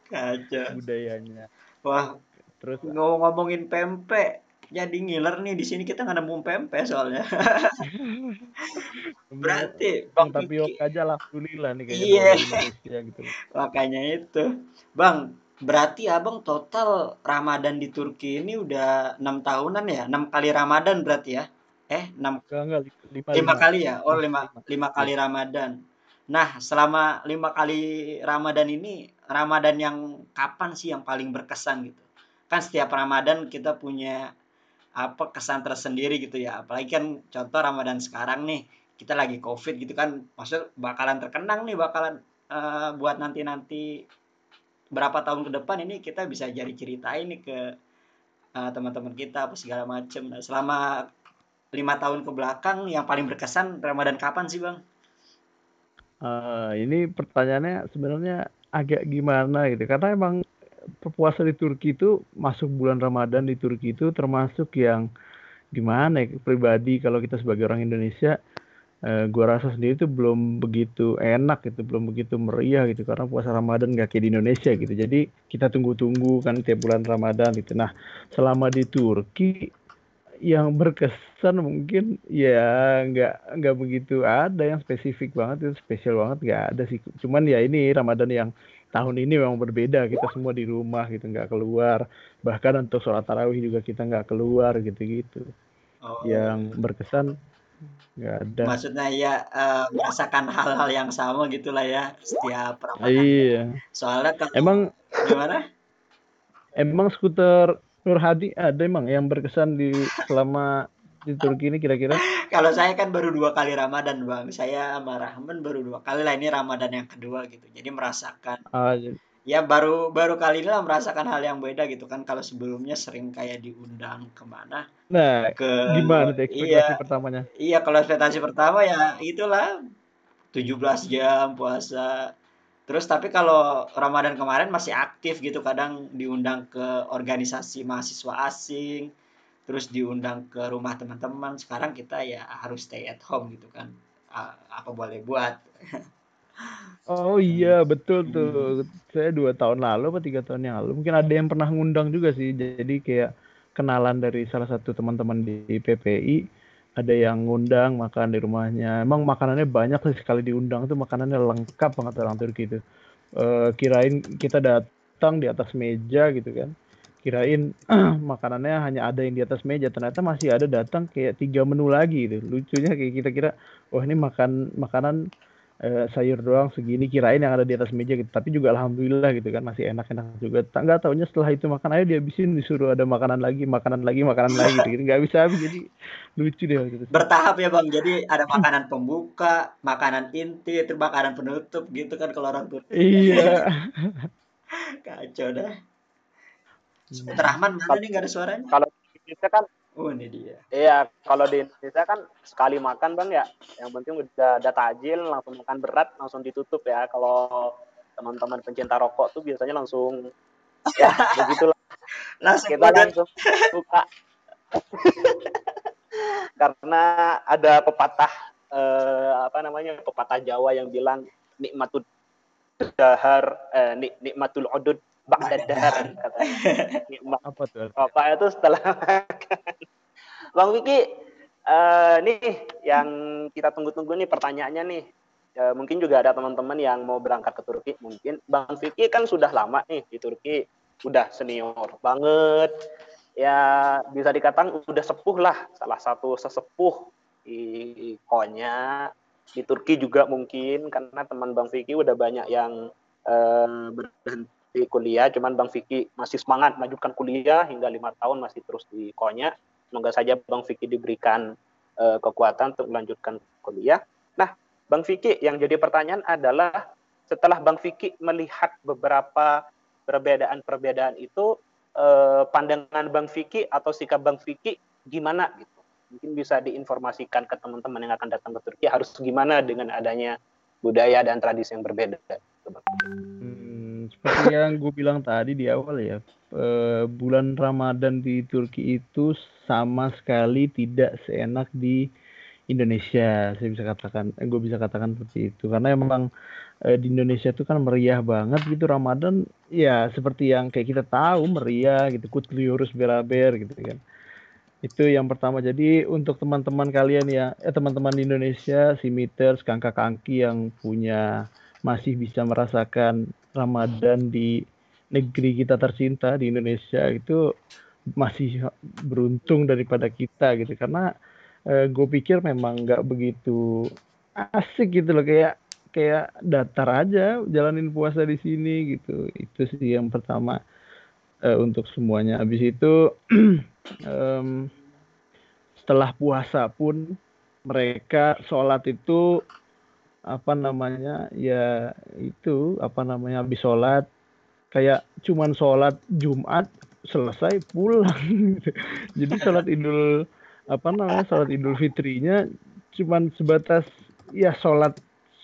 Kacau. budayanya. Wah, Terus ngomong-ngomongin pempek, jadi ngiler nih di sini kita nggak nemu pempek soalnya. Berarti Bang Bang tapioka aja alhamdulillah nih kayaknya Iya. Indonesia gitu. makanya itu. Bang, berarti abang total Ramadan di Turki ini udah enam tahunan ya? Enam kali Ramadan berarti ya? Eh, enam Enggak enggak lima lima kali ya? Oh, lima lima. kali Ramadan. Nah, selama lima kali Ramadan ini, Ramadan yang kapan sih yang paling berkesan gitu? Kan setiap Ramadan kita punya apa kesan tersendiri gitu ya. Apalagi kan contoh Ramadan sekarang nih, kita lagi COVID gitu kan, maksud bakalan terkenang nih, bakalan eh, buat nanti-nanti berapa tahun ke depan ini kita bisa jadi ceritain nih ke eh, teman-teman kita apa segala macem. Nah, selama lima tahun ke belakang yang paling berkesan Ramadan kapan sih bang? Eh, ini pertanyaannya sebenarnya agak gimana gitu karena emang puasa di Turki itu masuk bulan Ramadan di Turki itu termasuk yang gimana ya pribadi kalau kita sebagai orang Indonesia eh, gua rasa sendiri itu belum begitu enak gitu belum begitu meriah gitu karena puasa Ramadan gak kayak di Indonesia gitu. Jadi kita tunggu-tunggu kan tiap bulan Ramadan gitu. Nah selama di Turki yang berkesan mungkin ya nggak nggak begitu ada yang spesifik banget itu spesial banget nggak ada sih. Cuman ya ini Ramadan yang tahun ini memang berbeda. Kita semua di rumah gitu nggak keluar. Bahkan untuk sholat tarawih juga kita nggak keluar gitu-gitu. Oh, yang berkesan nggak ada maksudnya ya eh, merasakan hal-hal yang sama gitulah ya setiap Ramadan. iya Soalnya kalau emang gimana? emang skuter Nur Hadi ada emang yang berkesan di selama di Turki ini kira-kira? Kalau saya kan baru dua kali Ramadan bang, saya sama Rahman baru dua kali lah ini Ramadan yang kedua gitu. Jadi merasakan jadi- ya baru baru kali ini lah merasakan hal yang beda gitu kan. Kalau sebelumnya sering kayak diundang ke mana nah, ke gimana tuh ekspektasi iya pertamanya? iya kalau ekspektasi pertama ya itulah 17 jam puasa. Terus tapi kalau Ramadan kemarin masih aktif gitu kadang diundang ke organisasi mahasiswa asing, terus diundang ke rumah teman-teman. Sekarang kita ya harus stay at home gitu kan. Apa boleh buat. Oh iya betul tuh. Saya dua tahun lalu apa tiga tahun yang lalu mungkin ada yang pernah ngundang juga sih. Jadi kayak kenalan dari salah satu teman-teman di PPI ada yang ngundang makan di rumahnya. Emang makanannya banyak sih sekali diundang tuh makanannya lengkap banget orang Turki itu. Eh, kirain kita datang di atas meja gitu kan. Kirain makanannya hanya ada yang di atas meja. Ternyata masih ada datang kayak tiga menu lagi gitu. Lucunya kayak kita kira, wah ini makan makanan eh, sayur doang segini kirain yang ada di atas meja gitu tapi juga alhamdulillah gitu kan masih enak-enak juga tak nggak taunya setelah itu makan ayo dihabisin disuruh ada makanan lagi makanan lagi makanan lagi gitu nggak bisa habis jadi lucu deh waktu itu Bertahap ya Bang. Jadi ada makanan pembuka, makanan inti, terus makanan penutup gitu kan kalau orang Turki. iya Kacau dah. Rahman mana nih nggak ada suaranya? Kalau Indonesia kan Oh ini dia. Iya, kalau di Indonesia kan sekali makan bang ya, yang penting udah ada tajil, langsung makan berat, langsung ditutup ya. Kalau teman-teman pencinta rokok tuh biasanya langsung ya begitulah. Langsung kita udah langsung buka karena ada pepatah eh, apa namanya pepatah Jawa yang bilang nikmatul dahar eh, nik nikmatul udud ba'da dahar katanya apa tuh rokok itu setelah makan. Bang Vicky eh, nih yang kita tunggu-tunggu nih pertanyaannya nih. Eh, mungkin juga ada teman-teman yang mau berangkat ke Turki mungkin. Bang Vicky kan sudah lama nih di Turki udah senior banget. Ya bisa dikatakan udah sepuh lah salah satu sesepuh di Konya. Di Turki juga mungkin karena teman Bang Vicky udah banyak yang eh, berhenti kuliah cuman Bang Vicky masih semangat melanjutkan kuliah hingga lima tahun masih terus di Konya. Semoga saja Bang Vicky diberikan eh, kekuatan untuk melanjutkan kuliah. Nah Bang Vicky yang jadi pertanyaan adalah setelah Bang Vicky melihat beberapa perbedaan-perbedaan itu eh, pandangan Bang Vicky atau sikap Bang Vicky gimana gitu? Mungkin bisa diinformasikan ke teman-teman yang akan datang ke Turki harus gimana dengan adanya budaya dan tradisi yang berbeda gitu. Hmm, seperti yang gue bilang tadi di awal ya, eh, bulan Ramadan di Turki itu sama sekali tidak seenak di Indonesia. Saya bisa katakan, eh, gue bisa katakan seperti itu karena emang eh, di Indonesia itu kan meriah banget gitu Ramadan. Ya seperti yang kayak kita tahu meriah gitu, kutliurus beraber gitu kan. Itu yang pertama. Jadi untuk teman-teman kalian ya, eh teman-teman di Indonesia, simiters, kangka-kangki yang punya masih bisa merasakan Ramadan di negeri kita tercinta di Indonesia itu masih beruntung daripada kita gitu. Karena gue pikir memang nggak begitu asik gitu loh. Kayak kayak datar aja jalanin puasa di sini gitu. Itu sih yang pertama eh, untuk semuanya. Habis itu em, setelah puasa pun mereka sholat itu apa namanya ya itu apa namanya habis sholat. Kayak cuman sholat Jumat selesai pulang. Jadi sholat idul apa namanya sholat idul fitrinya cuman sebatas ya sholat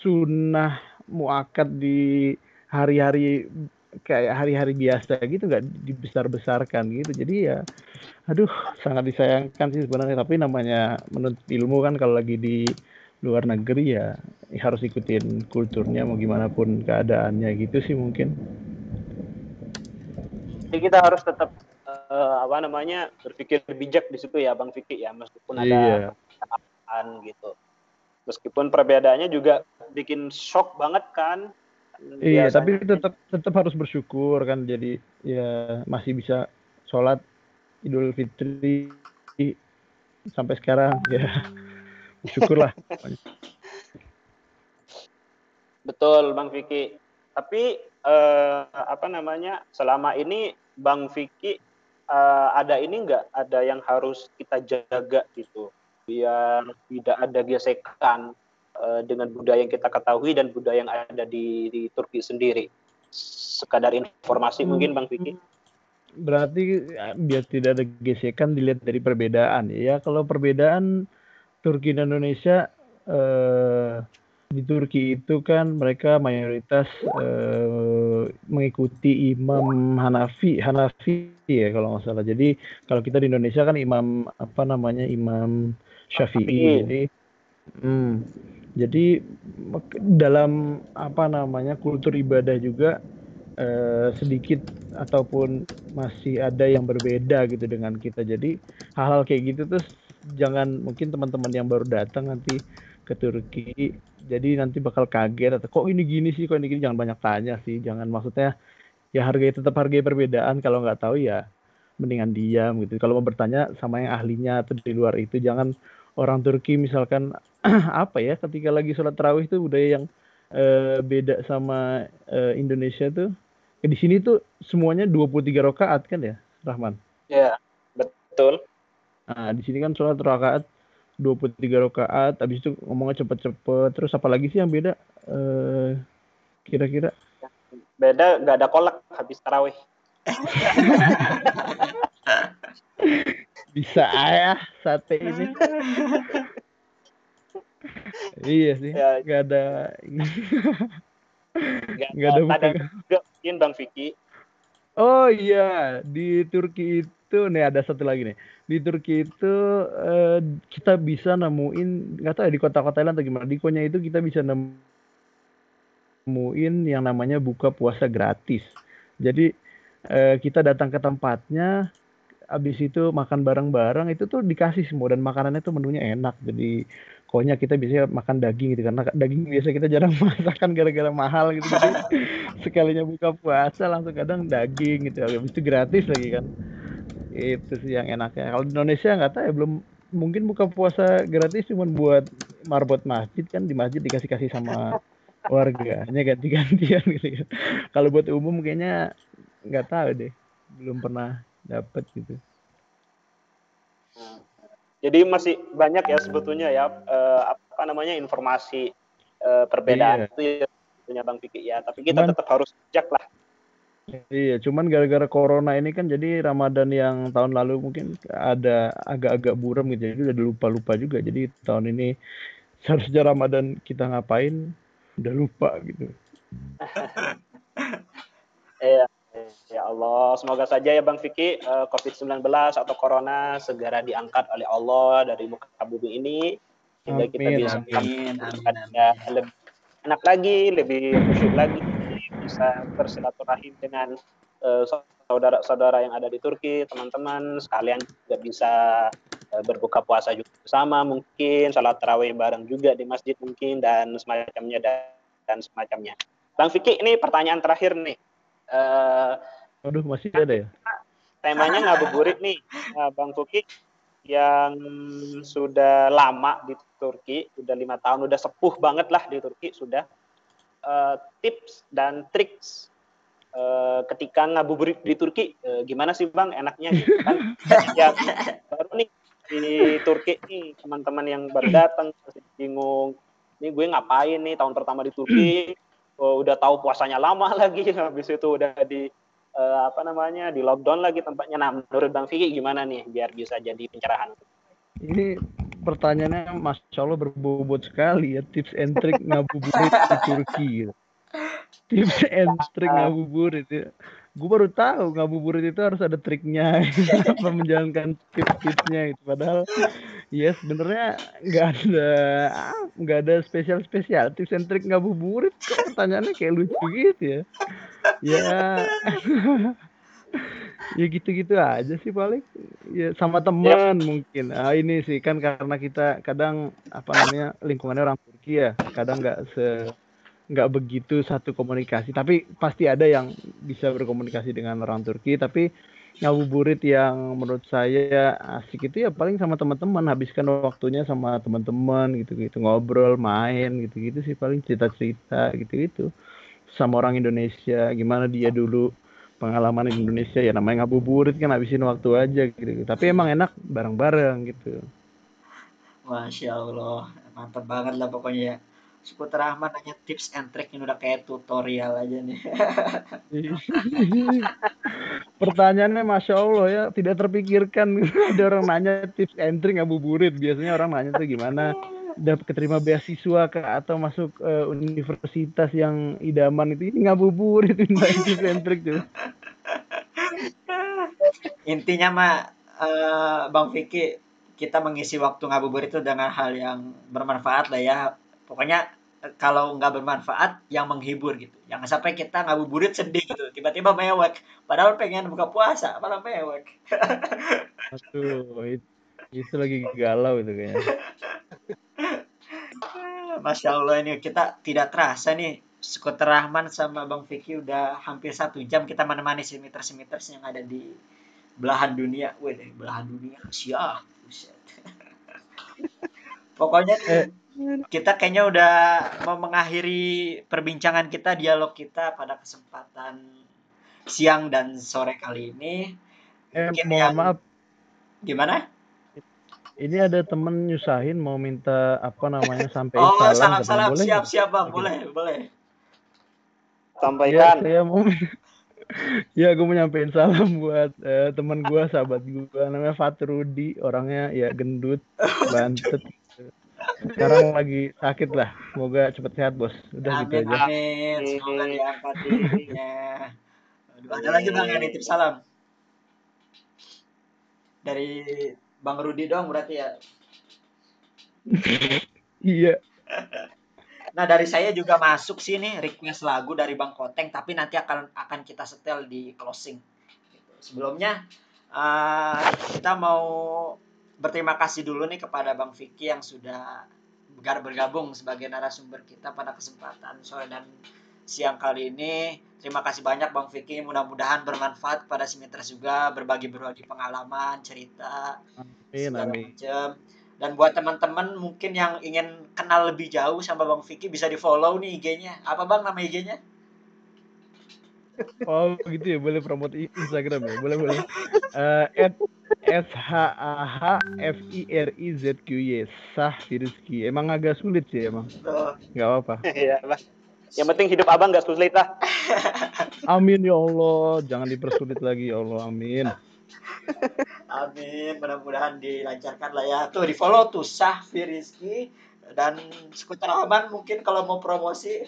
sunnah muakat di hari-hari kayak hari-hari biasa gitu nggak dibesar-besarkan gitu. Jadi ya aduh sangat disayangkan sih sebenarnya. Tapi namanya menuntut ilmu kan kalau lagi di luar negeri ya harus ikutin kulturnya mau gimana pun keadaannya gitu sih mungkin Jadi kita harus tetap eh, apa namanya berpikir bijak di situ ya Bang Vicky ya meskipun ada Iya. perbedaan gitu. Meskipun perbedaannya juga bikin shock banget kan. Iya, Biasanya- tapi tetap tetap harus bersyukur kan. Jadi ya masih bisa sholat Idul Fitri sampai sekarang ya. Syukurlah. Betul Bang Vicky. Tapi eh, apa namanya selama ini Bang Vicky eh, ada ini enggak ada yang harus kita jaga gitu biar tidak ada gesekan eh, dengan budaya yang kita ketahui dan budaya yang ada di, di Turki sendiri. Sekadar informasi mungkin Bang Vicky. Berarti ya, biar tidak ada gesekan dilihat dari perbedaan ya. Kalau perbedaan Turki dan Indonesia eh, di Turki itu kan mereka mayoritas eh, mengikuti imam Hanafi Hanafi ya kalau nggak salah. Jadi kalau kita di Indonesia kan imam apa namanya imam Syafi'i. Jadi hmm, jadi dalam apa namanya kultur ibadah juga eh, sedikit ataupun masih ada yang berbeda gitu dengan kita. Jadi hal-hal kayak gitu tuh jangan mungkin teman-teman yang baru datang nanti ke Turki jadi nanti bakal kaget atau kok ini gini sih kok ini gini? Jangan banyak tanya sih jangan maksudnya ya hargai tetap hargai perbedaan kalau nggak tahu ya mendingan diam gitu. Kalau mau bertanya sama yang ahlinya atau di luar itu jangan orang Turki misalkan apa ya ketika lagi sholat tarawih itu budaya yang eh, beda sama eh, Indonesia tuh di sini tuh semuanya 23 rakaat kan ya Rahman? Ya, betul. Nah, di sini kan sholat rakaat 23 rakaat, habis itu ngomongnya cepet-cepet. Terus apa lagi sih yang beda? Eh kira-kira Beda nggak ada kolak habis tarawih. bisa ya sate ini. iya sih, Ya. nggak ada Nggak ada ada juga mungkin Bang Vicky. Oh iya, di Turki itu nih ada satu lagi nih. Di Turki itu eh, kita bisa nemuin nggak tahu ya di kota-kota lain atau gimana. Di Konya itu kita bisa nemuin yang namanya buka puasa gratis. Jadi eh, kita datang ke tempatnya, habis itu makan bareng-bareng itu tuh dikasih semua dan makanannya tuh menunya enak. Jadi Konya kita biasanya makan daging gitu karena daging biasa kita jarang masakan gara-gara mahal gitu. Jadi sekalinya buka puasa langsung kadang daging gitu habis itu gratis lagi kan itu sih yang enaknya kalau di Indonesia nggak tahu ya belum mungkin buka puasa gratis cuma buat marbot masjid kan di masjid dikasih kasih sama warganya ganti-gantian gitu kan kalau buat umum kayaknya nggak tahu deh belum pernah dapet gitu Jadi masih banyak ya sebetulnya ya eh, apa namanya informasi eh, perbedaan Iya. itu ya punya Bang Vicky ya. Tapi kita Cuman- tetap harus bijak lah. Iya, cuman gara-gara corona ini kan jadi Ramadan yang tahun lalu mungkin ada agak-agak buram gitu, jadi udah lupa-lupa juga. Jadi tahun ini seharusnya Ramadan kita ngapain udah lupa gitu. Ya, ya Allah, semoga saja ya Bang Vicky eh, COVID-19 atau Corona segera diangkat oleh Allah dari muka bumi ini sehingga kita Amin, bisa amin, amin, ya, lebih enak lagi, lebih khusyuk lagi, bisa bersilaturahim dengan eh, saudara-saudara yang ada di Turki, teman-teman sekalian juga bisa eh, berbuka puasa juga bersama mungkin, salat tarawih bareng juga di masjid mungkin dan semacamnya dan, dan semacamnya. Bang Vicky, ini pertanyaan terakhir nih. Eh, Waduh, masih ada ya? temanya ngabuburit nih, Nah, Bang Vicky yang sudah lama di Turki, udah lima tahun, udah sepuh banget lah di Turki sudah. Eh, tips dan triks eh, ketika ngabuburit di Turki, eh, gimana sih Bang enaknya gitu kan? ya baru nih di Turki nih teman-teman yang baru datang masih bingung, ini gue ngapain nih tahun pertama di Turki, Oh, udah tahu puasanya lama lagi, habis itu udah di eh, apa namanya di lockdown lagi tempatnya. Nah, menurut Bang Vicky gimana nih biar bisa jadi pencerahan? Ini pertanyaannya Masya Allah berbobot sekali ya tips and trick ngabuburit di Turki gitu. Tips and trick ngabuburit ya. Gue baru tahu ngabuburit itu harus ada triknya apa menjalankan tips-tipsnya gitu. Padahal ya sebenarnya nggak ada ah, nggak ada spesial spesial tips and trick ngabuburit kok pertanyaannya kayak lucu gitu ya. Ya ya gitu-gitu aja sih paling. Ya sama teman mungkin. Ah ini sih kan karena kita kadang apa namanya lingkungannya orang Turki ya kadang nggak se nggak begitu satu komunikasi. Tapi pasti ada yang bisa berkomunikasi dengan orang Turki tapi ngabuburit yang menurut saya asik itu ya paling sama teman-teman habiskan waktunya sama teman-teman gitu-gitu ngobrol main gitu-gitu sih paling cerita-cerita gitu-gitu. Sama orang Indonesia gimana dia dulu pengalaman di Indonesia ya namanya ngabuburit kan habisin waktu aja gitu. Tapi emang enak bareng-bareng gitu. Masya Allah, mantap banget lah pokoknya ya. Skuter Rahman hanya tips and trick ini udah kayak tutorial aja nih. Pertanyaannya masya Allah ya tidak terpikirkan ada orang nanya tips entry ngabuburit biasanya orang nanya tuh gimana dapat keterima beasiswa ke atau masuk eh, universitas yang idaman itu ini ngabuburit and trick tuh. Intinya mah eh, Bang Vicky kita mengisi waktu ngabuburit itu dengan hal yang bermanfaat lah ya. Pokoknya kalau nggak bermanfaat yang menghibur gitu. Jangan sampai kita ngabuburit sedih gitu. Tiba-tiba mewek. Padahal pengen buka puasa, malah mewek. Aduh, itu, itu lagi galau itu kayaknya. Masya Allah ini kita tidak terasa nih Skuter Rahman sama Bang Vicky udah hampir satu jam kita menemani simiters-simiters yang ada di belahan dunia. Wih, deh, belahan dunia. Siap. Pokoknya nih, kita kayaknya udah mau mengakhiri perbincangan kita, dialog kita pada kesempatan siang dan sore kali ini. Eh, Mungkin mohon yang- maaf, Gimana? Ini ada temen nyusahin mau minta apa namanya sampai Oh, salam, salam salam boleh siap siap Bang, boleh, boleh. Ya, Sampaikan. saya mau ya gue mau nyampein salam buat eh, teman gue sahabat gue namanya Fatrudi. Orangnya ya gendut bantet. Sekarang lagi sakit lah. Semoga cepet sehat bos. Udah gitu Amin, aja. amin. Semoga diangkat dirinya. Ada lagi Bang yang nitip salam. Dari Bang Rudi dong berarti ya. iya Nah, dari saya juga masuk sini request lagu dari Bang Koteng tapi nanti akan akan kita setel di closing. Sebelumnya eh, kita mau berterima kasih dulu nih kepada Bang Vicky yang sudah bergabung sebagai narasumber kita pada kesempatan sore dan siang kali ini. Terima kasih banyak Bang Vicky. Mudah-mudahan bermanfaat kepada Simiters juga berbagi berbagi pengalaman, cerita, amin segala amin macam. Dan buat teman-teman mungkin yang ingin kenal lebih jauh sama Bang Vicky bisa di follow nih IG-nya. Apa Bang nama IG-nya? oh gitu ya boleh promote Instagram ya boleh boleh Eh, at S H A H F I R I Z Q Y Sah Firizki emang agak sulit sih emang Tuh. nggak apa Iya, Bang. Yang penting hidup abang nggak sulit lah. amin ya Allah jangan dipersulit lagi ya Allah amin Amin. Mudah-mudahan dilancarkan lah ya. Tuh di follow tuh Sah Firizki dan Skuter Aman mungkin kalau mau promosi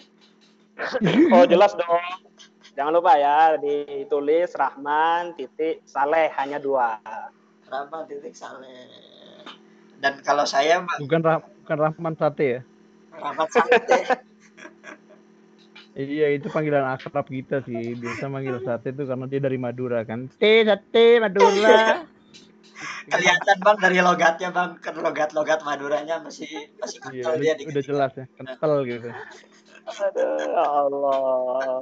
Oh jelas dong. Jangan lupa ya ditulis Rahman titik Saleh hanya dua. Rahman titik Saleh. Dan kalau saya bukan Rah bukan Rahman Sate ya Rahmat Sate. Iya itu panggilan akrab kita sih biasa manggil sate itu karena dia dari Madura kan. Teh sate Madura. Kelihatan Bang dari logatnya Bang, ke logat-logat Maduranya masih masih Iya kental udah, dia udah dikit. jelas ya kental gitu. Aduh, ya Allah.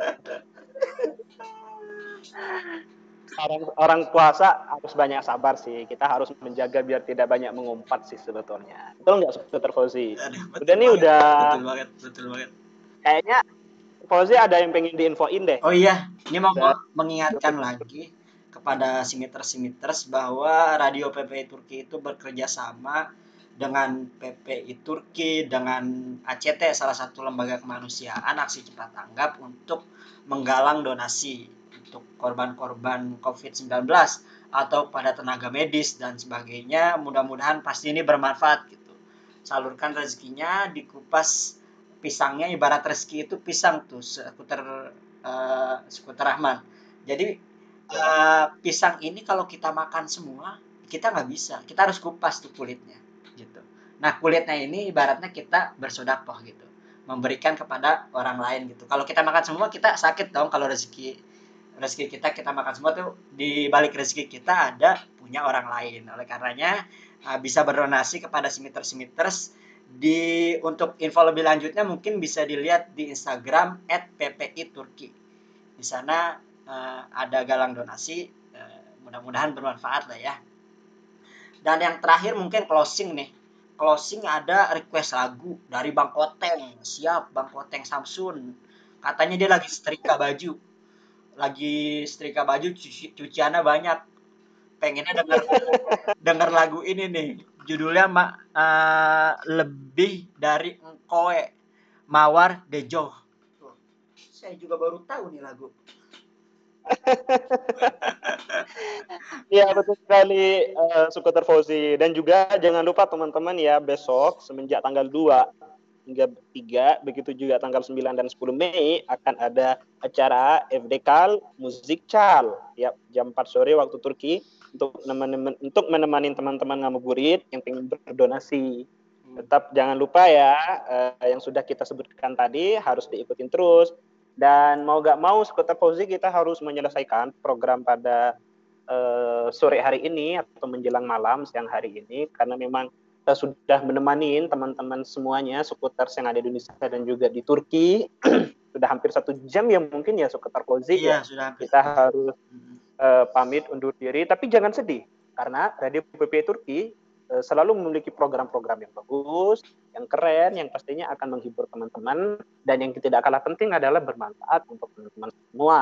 Orang, orang puasa harus banyak sabar sih. Kita harus menjaga biar tidak banyak mengumpat sih sebetulnya. Betul nggak, Dr. Fauzi? Udah nih banget, udah betul banget, betul banget. kayaknya Fauzi ada yang pengen diinfoin deh. Oh iya, ini mau Dan- mengingatkan lagi kepada simiters-simiters bahwa Radio PPI Turki itu bekerja sama dengan PPI Turki, dengan ACT, salah satu lembaga kemanusiaan, aksi cepat tanggap untuk menggalang donasi untuk korban-korban COVID-19 atau pada tenaga medis dan sebagainya. Mudah-mudahan pasti ini bermanfaat gitu. Salurkan rezekinya, dikupas pisangnya ibarat rezeki itu pisang tuh skuter eh, skuter Rahman. Jadi eh, pisang ini kalau kita makan semua kita nggak bisa. Kita harus kupas tuh kulitnya gitu. Nah kulitnya ini ibaratnya kita bersodakoh gitu, memberikan kepada orang lain gitu. Kalau kita makan semua kita sakit dong kalau rezeki rezeki kita kita makan semua tuh di balik rezeki kita ada punya orang lain. Oleh karenanya eh, bisa berdonasi kepada simiters-simiters di untuk info lebih lanjutnya mungkin bisa dilihat di Instagram @ppi_turki. Di sana eh, ada galang donasi. eh, mudah-mudahan bermanfaat lah ya. Dan yang terakhir mungkin closing nih. Closing ada request lagu dari Bang Koteng. Siap Bang Koteng Samsun. Katanya dia lagi setrika baju. lagi setrika baju cuci, cuciannya banyak pengennya denger denger lagu ini nih judulnya ma, eh, lebih dari engkoe mawar dejo Tuh, saya juga baru tahu nih lagu. Iya betul sekali eh, Sukoter Fauzi. Dan juga jangan lupa teman-teman ya besok semenjak tanggal 2 hingga 3 begitu juga tanggal 9 dan 10 Mei akan ada acara FDKal Musik Cal ya jam 4 sore waktu Turki untuk menemani, untuk menemani teman-teman ngabuburit yang ingin berdonasi. Tetap jangan lupa ya eh, yang sudah kita sebutkan tadi harus diikutin terus. Dan mau gak mau Sukoter Fauzi kita harus menyelesaikan program pada eh, sore hari ini atau menjelang malam siang hari ini. Karena memang kita sudah menemani teman-teman semuanya skuter yang ada di Indonesia dan juga di Turki sudah hampir satu jam ya mungkin ya skuter Fauzi iya ya sudah hampir. Kita harus eh, pamit undur diri. Tapi jangan sedih karena Radio PP Turki eh, selalu memiliki program-program yang bagus, yang keren, yang pastinya akan menghibur teman-teman. Dan yang tidak kalah penting adalah bermanfaat untuk teman-teman semua.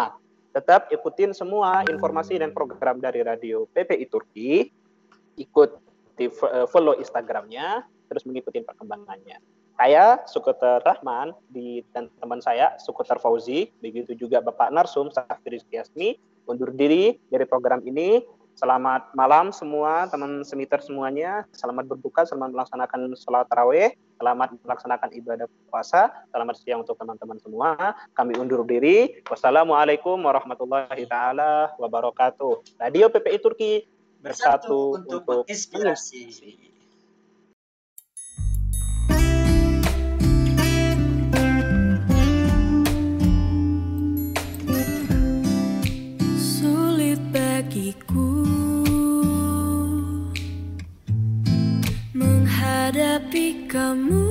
Tetap ikutin semua informasi dan program dari Radio PPI Turki, ikut eh, follow Instagramnya, terus mengikuti perkembangannya. Saya Sukuter Rahman di, teman saya Sukuter Fauzi, begitu juga Bapak Narsum Safir Rizky undur diri dari program ini. Selamat malam semua teman semiter semuanya. Selamat berbuka, selamat melaksanakan sholat tarawih, selamat melaksanakan ibadah puasa. Selamat siang untuk teman-teman semua. Kami undur diri. Wassalamualaikum warahmatullahi taala wabarakatuh. Radio PPI Turki bersatu bersatu untuk untuk menginspirasi menghadapi kamu,